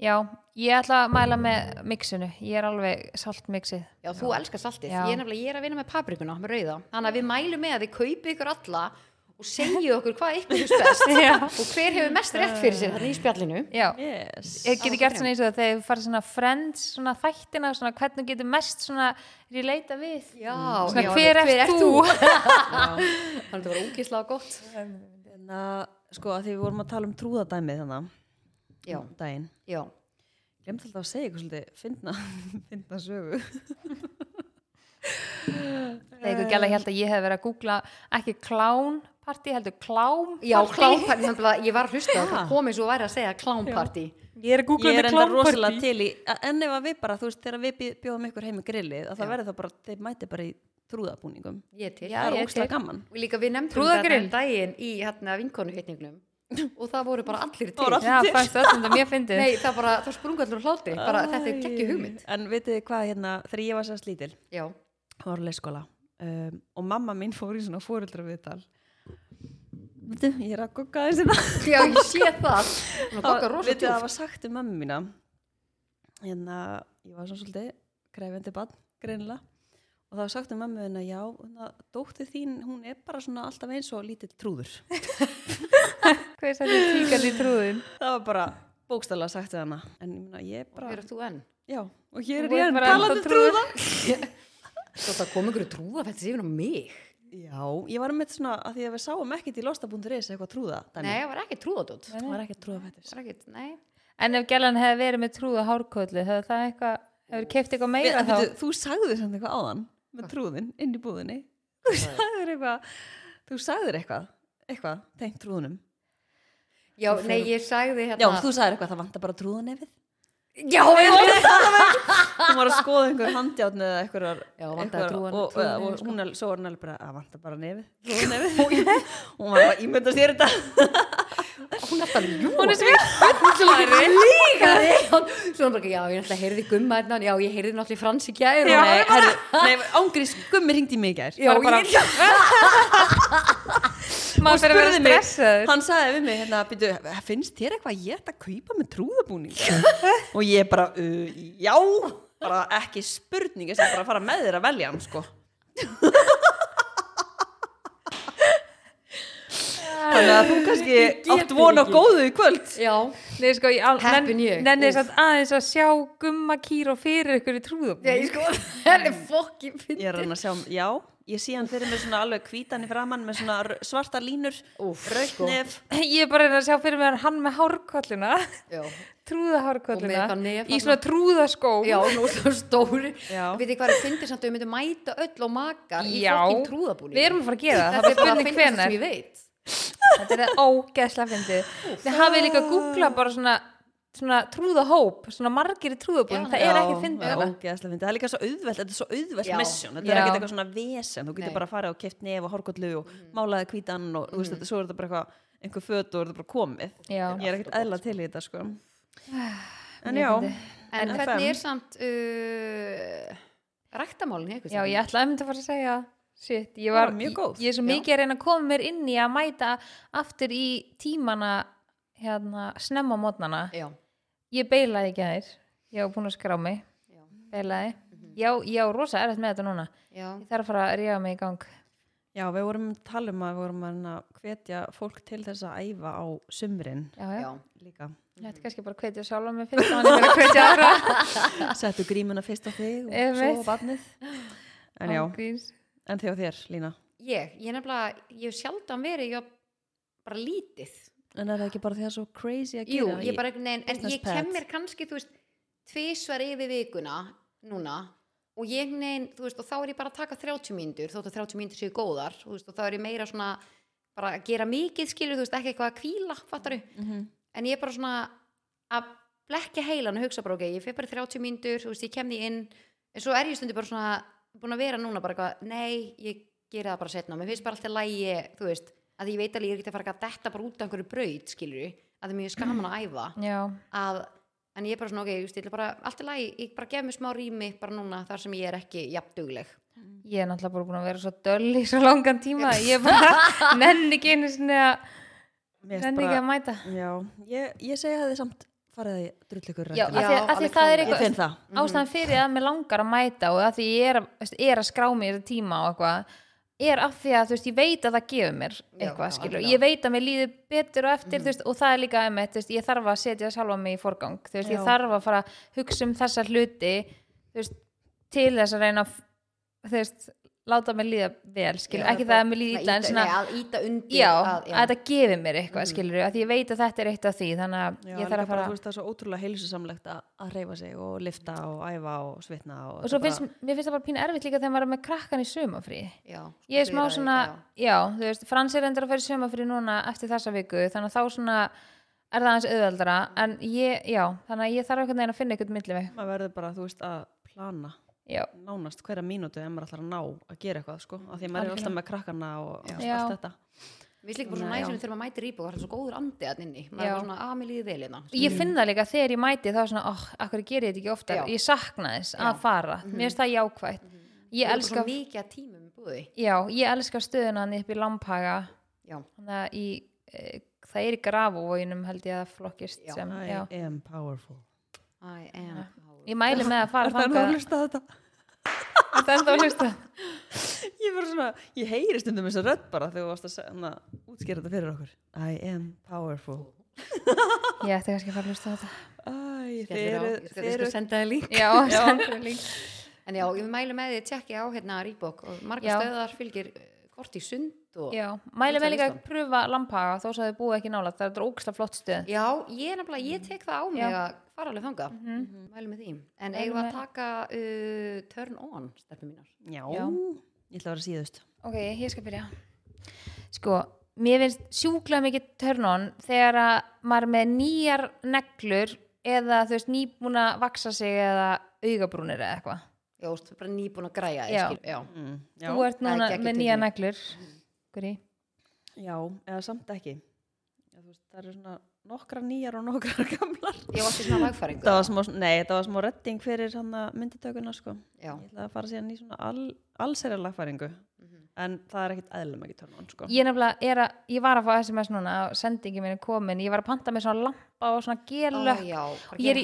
já, ég ætla að mæla með mixinu, ég er alveg saltmixið. Já, þú elskar saltið. Já. Ég er nefnilega, ég er að vinna með paprikuna, með rauða. Þannig að við mælum með að þið kaupið ykkur alla og segju okkur hvað ykkur best Já. og hver hefur mest rétt fyrir sér þarna í spjallinu. Já, Yes. ég geti gert svona eins og það þegar við farið svona friends, svona þættina, svona hvernig getur mest svona relata við. Já, Svona, já, hver ert þú? Þannig að þetta var ógislega gott. En að, sko, að því við vorum að tala um trúðadæmið þannig, Já, daginn. já. Glemt alltaf að segja eitthvað svolítið, finna, finna sögu. Þegar ykkur gæla held að ég hef verið að googla ekki klánparti, heldur klám Já, klámparti, nefnilega, ég var að hlusta á það kom eins og væri að segja klámparti. Ég er að googla Ég er þetta enda rosalega klánparti til í, en ef að við bara, þú veist, þegar við bjóðum ykkur heim í grillið, að það verður það bara, þeir mæti bara í trúðabúningum. Ég til. Já, það er ég ógstlega til. gaman. Og líka við nefndum þetta um daginn í hérna vinkonuhytningnum og það voru bara allir til. Já, fannst öllum þetta mjög fyndið Nei, það bara, það sprungu allur hlátri, bara þetta er geggju hugmynd. En vitið þið hvað, hérna, þegar ég var sérst lítil, Já, var á leikskóla um, og mamma mín fór í svona fóreldra viðtal. Vitið, ég er að gugga þessi það. já, ég sé það. Það- það var sagt um mömmu mína hérna, ég var svona svolítið krefendi bann, greinilega og það var sagt um mömmu mína, já hérna, dóttir þín, hún er bara svona alltaf eins og lítill trúður Hvað er þetta tíkall í trúðin? það var bara bókstæðlega sagt við hana en ég meina, ég er bara, Hver er þú enn? já og hér er ég enn talandi ennþá trúða Svo það kom ykkur trúða þetta séfin á mig. Já, ég var með svona, að því að við sáum ekkit í losta.is eitthvað trúða Nei, það var ekki trúðadótt. það var ekkert trúða Það var ekkit, nei. En ef gælan hefði verið með trúða hárkóllu hefur það eitthvað, hefur keift eitthvað meira þá? Veitu, þú sagði samt eitthvað áðan með trúðin inn í búðinni þú sagðir eitthvað þú sagðir eitthvað, eitthvað tengt trúðunum Já, nei, ég sagði hérna. já, þú sagðir eitthvað, það vantar bara trúðunefið Já, ég þú var að skoða einhver handjátni eða einhverjar Já, vantaði einhverjar- trúðan- og, og, og, nefið, hún er, svo var hún alveg bara að vantar bara nefið trúðunefið og hún var bara ímynda sér þetta Hún er alltaf ljúa. Hún er svippari. líkari. Svo hún bara, já, ég náttúrulega heyrði gumma hérna, já, ég heyrði náttúrulega í Fransi gær. og- nei, ángrís, gummi ringdi í mig í gær Já, bara- ég Vera spurði mig, stressaður. hann sagði við mig hérna, býtu, finnst þér eitthvað að ég ætti að kaupa með trúðabúning og ég bara, uh, já bara ekki spurning ég sem bara að fara með þér að velja hann sko þannig að þú kannski átt von á ekki. góðu í kvöld Já, Nei, sko, Heppin nenn- ég. Nenni þess að aðeins að sjá gumma kýr og fyrir ykkur í trúðum. ég sko, það er fokkin ég er reyna að sjá, já, ég sé hann fyrir mig svona alveg hvítan í framann með svona svarta línur rautt sko. Ég er bara að sjá fyrir mér hann með eitthvað nef í svona trúðaskó. já, nú svo stóri. Já. Veit þið hvað er fyndið samt að við myndum mæta öll og makar í Já. fokkin trúðabúning. Við erum að fara að gera það, Þetta það er ég veit. Þetta er ógeðslega fyndið. Þið hafið líka að googla bara svona, svona trúðahóp, svona margir Já. það er Já, ekki fyndið það er þarna. ógeðslega fyndið. það er líka svo auðvelt, þetta er svo auðvelt Já. mission þetta Já. er ekkert eitthvað svona vesen þú getur Nei. bara að fara og keft nef og hórkollu og málaði hvítan og þú veist, þetta, svo er þetta bara eitthvað einhver föt og er þetta bara komið Já. ég er ekkert eðla til í þetta sko en Mjög já. En En hvernig er samt uh, ræktamálin ykkur? Já, ég ætla að mynda að fara að segja shit, ég var, mjög góð. ég, ég er svo Já. mikið að reyna að koma mér inn í að mæta aftur í tímana hérna, snemma mótnana Já, ég beilaði ekki að þér ég var búin að skrá mig, já, beilaði já, já, rosa erfitt með þetta núna já. ég þarf að fara að ríða mig í gang já, við vorum að tala um að við vorum að hvetja fólk til þess að æfa á sumrin já, já. já. líka Þetta er kannski bara að hvetja sjálf mig fyrst þannig að hvetja aðra settu grímuna fyrst á þig og Einmitt. svo á barnið en já, Ángríns. en þjá þér Lína Ég, ég nefnilega, ég hef sjaldan verið ég bara lítið. En er það ekki bara því að það er svo crazy að Jú, gera ég bara veginn, en ég kem pad? mér kannski, þú veist, tvisvar yfir vikuna núna og ég veginn, þú veist, og þá er ég bara að taka 30 mínútur, þótt að 30 mínútur séu góðar, veist, og þá er ég meira svona bara að gera mikið, skilur, þú veist, ekki eitthvað að kvíla, fattaru, Mhm. en ég er bara svona að blekja heilan og hugsa bara, ok, ég fyrir bara í 30 mínútur, þú veist, ég kem því inn, en svo er ég stundi bara svona búin að vera núna bara eitthvað, nei, ég gera það bara setna, mér finnst bara alltaf lægi, þú veist, að ég veit alveg ég er ekki að fara að detta bara út af einhverju braut, skilur, að það er mjög skaman að æfa. Að, en ég er bara svona, ok, ég stilla bara allt í lagi, ég bara gef mér smá rými bara núna þar sem ég er ekki jafn dugleg. Ég er náttúrulega bara búin að vera svo döll í svo langan tíma ég er bara nenni ekki einu sinni að mér finnst renni ekki að mæta. Já, ég, ég segi að þið samt farið að drull ykkur Já, af því, af því það er eitthvað það. Ástæðan fyrir að mér langar að mæta og að því ég er, er að skrá mér tíma og eitthvað er af því að þú veist, ég veit að það gefur mér eitthvað, skilur, ég veit að mér líður betur og eftir, þú veist, og það er líka einmitt, þú veist, ég þarf að setja sjálfa mig í forgang þú veist, Já. ég þarf að fara að hugsa um þessa hluti þú veist, til þess að reyna þú veist, láta mig líða vel, skilur, Já, ekki bara- það að mér líði illa en svona, nei, að íta undir já, að, að þetta gefur mér eitthvað, skilur, að því ég veit að þetta er eitt af því, þannig að Já, ég þarf að bara, fara þú veist, það er svo ótrúlega heilsusamlegt að, að reyfa sig og lifta og æfa og svitna og, og svo finnst, mér finnst það bara pínu erfitt líka þegar maður er með krakkan í sumafrí já, ég er smá svona, já. já, þú veist Frans er endur að fara í sumafrí núna eftir þessa viku þannig að þá svona er það aðeins auðveldara en ég, já, þannig að ég þarf einhvern veginn að finna einhvern milli mig maður verður bara, þú veist, að plana já, nánast hverja mínútu ef maður ætlar að ná að gera eitthvað, sko, af því að maður er alltaf með krakkana og Já. allt Já. þetta. Mér finnst líka bara svona Nei, já. næsum þegar maður mætir íbúk það er svo góður andi að inni. Maður Já. er svona, að mér líði vel hérna. Ég finn það líka þegar ég mæti þá er svona, oh, akkur gerir ég þetta ekki oftar? Já. ég sakna þess Já. að fara, mér finnst það jákvætt. Ég Þú er elska, bara svo mikið að tímum í búði. Já, ég elska stöðuna hann upp í Lamphaga Já, þannig að í, e, það er í grafuvóginum held ég að flokkist Já. sem, I am powerful. I am ég mæli með að fara Er það að hlusta þetta? er enda að hlusta? Ég bara svona, ég heyri stundum þess að rödd bara þegar þú varst að segja- na, útskýra þetta fyrir okkur. I am powerful. Ég ætti kannski að fara að hlusta á þetta. Æ, þeir eru ég skal, þeir ég skal eru senda það líka já, sendu mig link. En já, ég mælu með því að tjekki á hérna Rýbók og margar Já. stöðar fylgir eh, kort í sund og Já, mæli með líka að pröfa Lamphaga þó að þið búið ekki nála, það er ógsta flott stöð Já, ég ég tek það á mig að fara alveg þanga mælu með því En eigum við að taka uh, turn on, stelpum mínar Já, Já. ég ætla að vera síðust Ok, ég skal byrja Sko, mér finnst sjúklega mikið turn on þegar að maður með nýjar neglur eða þú veist nýbúin að vaksa sig eða augabrúnir eða eitthvað Já, þú veist, bara nýbúin að græja Já. já. mm, já. Þú ert núna með nýjar tilfinning. neglur Guri. já, eða samt ekki já, þú veist, Það eru svona nokkra nýjar og nokkra gamlar Ég var svona lagfæringu Það var smá, nei, það var smá redding fyrir mynditökuna sko. Ég ætla að fara síðan í svona all, allsæri lagfæringu Mhm. en það er ekkit eðlum ekki törnum sko. Ég er ég var að fá SMS núna og sendingi mín er komin, ég var að panta með svona lampa og svona já, bara ég er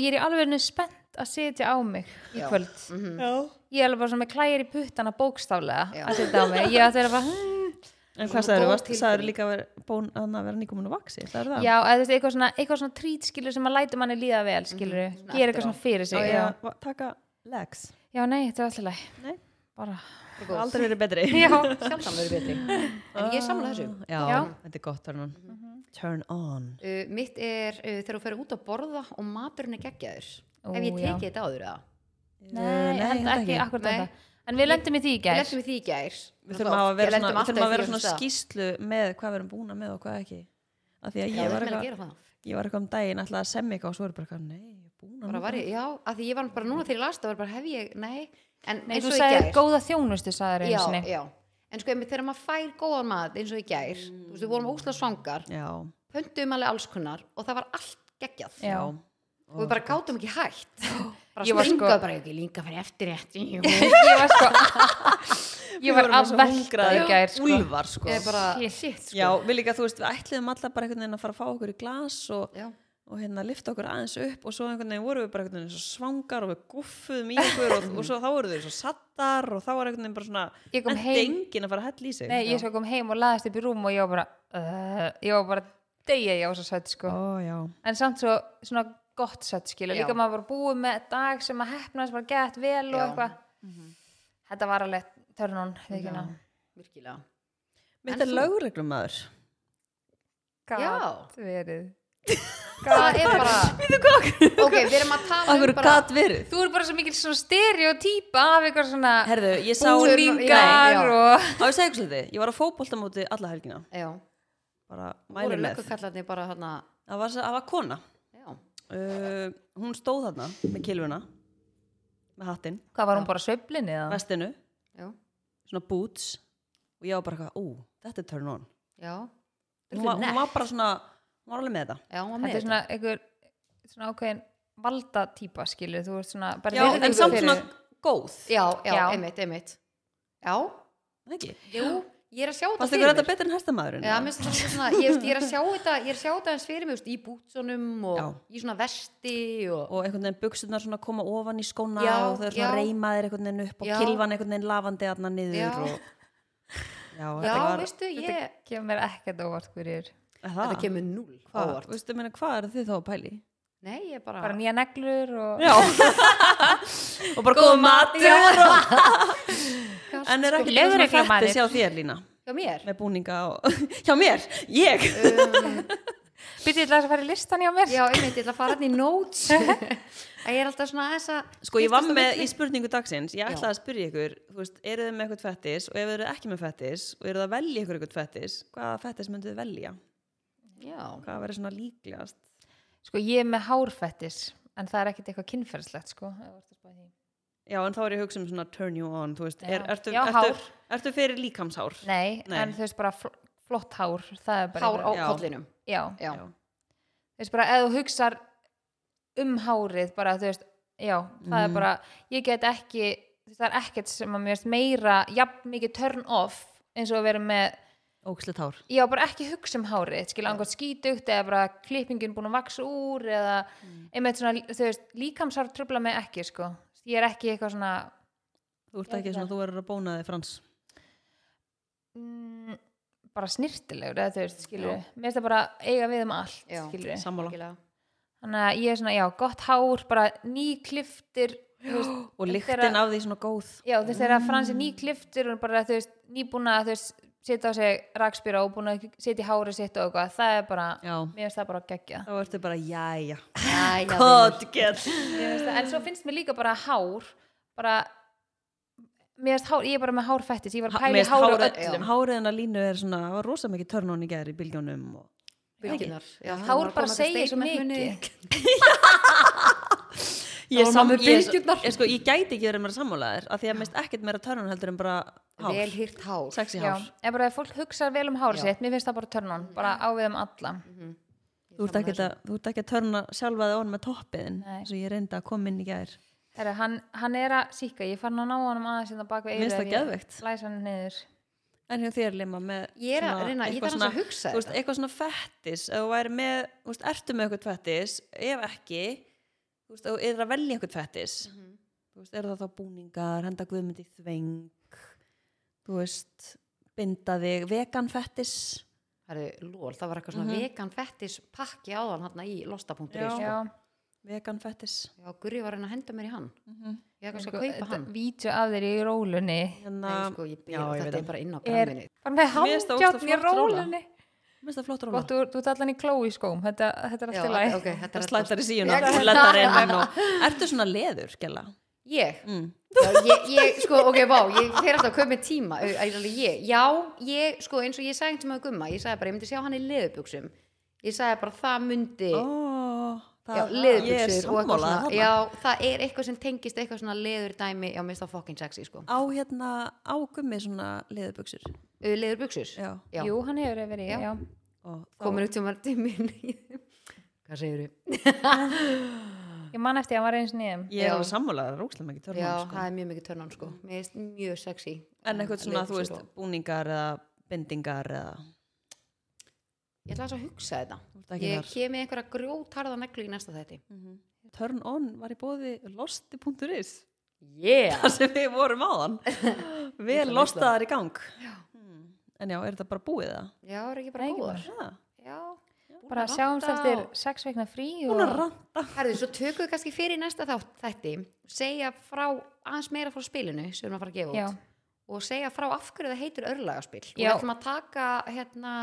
ég er í alveg spennt að setja á mig í Já. kvöld Mhm. Já. ég er alveg bara svona með klæðir í puttana bókstaflega Já. að setja á mig ég ætti að vera bara, hmm. En hvað sagður, varst, sagður tilfinning. líka að vera, bón, að vera nýkomin að vaksi, sagður það? já, eða þú veist, eitthvað svona, eitthvað svona trít skilur sem að læta manni líða vel skilur, Mhm, svona gera eitthvað svona fyrir sig Já, já, Taka legs, já nei, þetta er alltaf læg Nei. bara, það aldrei verið betri. Já, Sjálfsam verið betri. En ég samla þessu. Já, Já. þetta er gott turn on Turn on. Uh, Mitt er uh, þegar þú fer út að borða og maturinn er geggjaður. Ó, Hef ég tekið þetta áður eða? nei, ekki akkur Nei. þetta en við lendum í því í Við gær lendum í því í gær Við þurfum að vera Við svona, við að í vera svona skýslu með hvað við erum búin með og hvað ekki. Af því að Já, ég við var að það. ég var eitthvað um daginn alltaf að semja eitthvað og svo er bara eitthvað, nei, ég er búin að bara var ég, Já, að því ég var bara núna þegar ég las það var bara hef ég, nei. En nei, eins þú og í sagðir gær góða þjónustu sagðir Já, einu sinni. já. En sko, einmitt þegar maður fær góðan mat eins og í gær Þú veist, við bara Ég var sko- bara ekki líka fyrir eftir rétt ég var sko ég var að velta í gær sko. Úlfar, sko Ég er bara, Shit. sko Já, við líka, þú veist, við ætliðum alltaf bara einhvern veginn að fara að fá okkur í glas og, og hérna lifta okkur aðeins upp og svo einhvern veginn vorum við bara einhvern veginn svo svangar og við guffuðum í okkur og, og svo þá voru þau svo sattar og þá var einhvern veginn bara svona Ég endi heim- enginn að fara að hella í sig Nei, ég sko kom heim og laðist upp í rúm og ég var bara uh, ég var bara degja ég á svo sött sko. Ó, en samt svo svona gott sött skilu, Já. líka maður var búið með dag sem að hefnast bara gett vel og eitthvað. Þetta var alveg törnun Já. Virkilega. Mitt er lögreglum maður Já. verið. Það er bara Ok, við erum að tala um bara gat verið? Þú er bara svo mikil svona stereotýpa af eitthvað svona Herðu, ég sá Búningar. búningar Já. og Á ég segja svolítið, ég var að fótboltamóti alla helgina. Já, bara mæli með það var, kona uh, hún stóð þarna með kilvuna með hattinn, hvað var hún bara sveiflinni eða? vestinu. Já, svona boots. Og ég var bara eitthvað, ú, þetta er turn on. Já. Hún var, hún var bara svona, hún var alveg með þetta. Já, hún var þetta með er svona einhver svona ákveðin valdatýpa skilu, þú ert svona bara já, virðingu en samt fyrir- svona góð. Já, já, Já. einmitt, einmitt. Já, ekki? jú, ég er að sjá þetta fyrir ykkur þetta betur en hestamæðurinn? Þetta svona, ég, ég er að sjá þetta ég er að sjá þetta eins fyrir mig, veist, í bútsunum og Já. í svona vesti og, og einhvern veginn buksunar svona koma ofan í skóna Já, og þau eru svona reymaðir einhvern veginn upp og Já. kilvan einhvern veginn lafandi aðna niður Já. og já, já, þetta var veistu, ég kemur mér ekkert óvart hverjir það, þetta kemur hvað, ávart veistu, meina, hvað er þið þá að pæli? nei, ég bara, bara nýja neglur og Já og bara góð matur Kast, en er Sko, ekki leðurreglumaður. svona fættis hjá þér Lína? Hjá mér? Með búninga og hjá mér, ég? Um, byrjuð til að fara í listan hjá mér. Já, einmitt, ég ætla að fara hann í notes. Að ég er alltaf svona þess að Sko ég var á með í spurningu dagsins, ég Já. ætlaði að spyrja ykkur, þú veist, eru þið með eitthvað fettis? Og ef þið eru ekki með fettis og eru það að velja ykkur eitthvað fettis, hvaða fettis myndu þið velja? já, Hvað verður svona líklegast? sko ég er með hárfettis en það er ekkert eitthvað kynferðslegt sko Já, en þá er ég að hugsa um svona turn you on, þú veist, Já. er, ertu, Já, ertu, hár. ertu fyrir líkamshár? nei, Nei. en þú veist bara fl flott hár það er bara hár á Já. kollinum já, já, þú veist bara ef þú hugsar um hárið bara þú veist, já, það er Mm. bara ég get ekki, þú veist, það er ekkert sem að mér finnst meira, jafn mikið turn off eins og að vera með Ókslit hár. já, bara ekki hugsa um hárið skilja angað skítugt eða bara klippingin búin að vaksa úr eða einmitt svona, þú veist, líkamsár trubla mig ekki, sko, ég er ekki eitthvað svona Þú ert ekki svona, þú verður að bóna þig frans. mm, bara snirtilegur eða þú veist, skilur Já. mér finnst það bara eiga við um allt, Já. skilur Sammála. algjörlega. þannig að ég er svona, já, gott hár bara nýkliftir þú veist, Og lyktin af því svona góð. já, þú veist, þegar Frans er nýkliftir og bara, þú veist, nýbúna þú veist, setja á sig rakspýra og búin að setja í hárið sitt og eitthvað, það er bara Já. mér finnst það bara geggja Þá ertu bara, jæja. En svo finnst mér líka bara hár bara hár, ég er bara með hárfættis ég var að pæla í háru öllum Hárið hennar línu er svona, það var rosa mikið turn on í gær í bylgjónum og. Já, Hár að bara segir munni. ég, sam, ég, ég, sko, ég gæti ekki verið meira sammálaðir af því að mist ekkert meira törnun heldur en bara hár, vel hýrt hár. Hár. En bara ef fólk hugsa vel um hárið Já. sitt mér finnst það bara turn on, bara á við um alla. Mhm. Ég þú ert ekki að, þú ert ekki að törna sjálfa þig on með toppiðin svo ég reyndi að koma inn í gær. Herra, hann, hann er að síka, ég fann að ná honum aðeins hérna bak við finnst eyrað, það læs hann niður. En hjá þér Lima með Ég er að reyna, ég þarf að hugsa þetta. eitthvað svona fettis. Ef þú væri með, ertu með eitthvað fettis? Ef ekki þú veist, þú er að velja eitthvað fettis Mhm. þú veist, eru það þá búningar henda guðmyndi þveng þú veist, binda þig vegan fettis Herðu, lól, það var eitthvað svona Mhm. vegan fettis pakki áðan hérna í losta.is Já. sko. vegan fettis Já, Gurri var að reyna að henda mér í hann Ég eitthvað skal kaupa hann vídeo af þér í rólunni hérna, Nei, sko, ég Já, ég þetta veit er það. bara inn á er finnst það handjátn ógeðslega í rólunni mér finnst það flott róla gott, þú, þú ert allan í kló í skóm. Þetta, þetta er Já, allt í læg ok, þetta það er slætar í síuna Já, og lettar inn og ertu svona leður, gæla Ég? mm. Já, ég, ég, sko, ok, vá, ég fer alltaf að kaupa með tíma. Alveg ég, já, ég, sko, eins og ég sagði til maður gumma, ég sagði bara, ég myndi sjá hann í leðubuxum ég sagði bara, það myndi oh, já, er leðubuxur og eitthvað svona. já, það er eitthvað sem tengist eitthvað svona leður dæmi, já, mér finnst það fucking sexy, sko. Á hérna, á gummi svona leðubuxur leðurbuxur, já. Já, jú, hann hefur verið, Já. já, komin út til maður tímin hvað segir ég man eftir að hann var eins nýjum. Ég er Já. alveg sammálaður, rókslega mikið já, törnum sko. það er mjög mikið törnum, sko. Mér finnst mjög sexy. En eitthvað svona, þú veist, búningar eða bindingar eða ég ætla aðeins að hugsa þetta. Þú ert ekki ég þar. kem með einhverja grjótarða neglu í næsta þætti. Turn on var í bóði losti.is yeah. Þar sem við vorum áðan. Vel lostaðar í gang. Hmm. en já, er þetta bara búið það? já, er ekki bara góðar Já, já, bara sjáumst eftir sex veikna frí hún er og Herðu, svo tökum við kannski fyrir næsta þátt þætti, segja frá aðeins meira frá spilinu sem við erum að fara að gefa Já. út og segja frá af hverju það heitir örlagaspil. Og Já. við ætlum að taka hérna,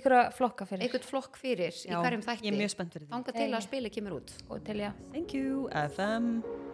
ykkur að flokka fyrir. Einhvern flokk fyrir í hverjum ég er þætti mjög spennt fyrir því. Þanga til að spilið kemur út. Og til já thank you, FM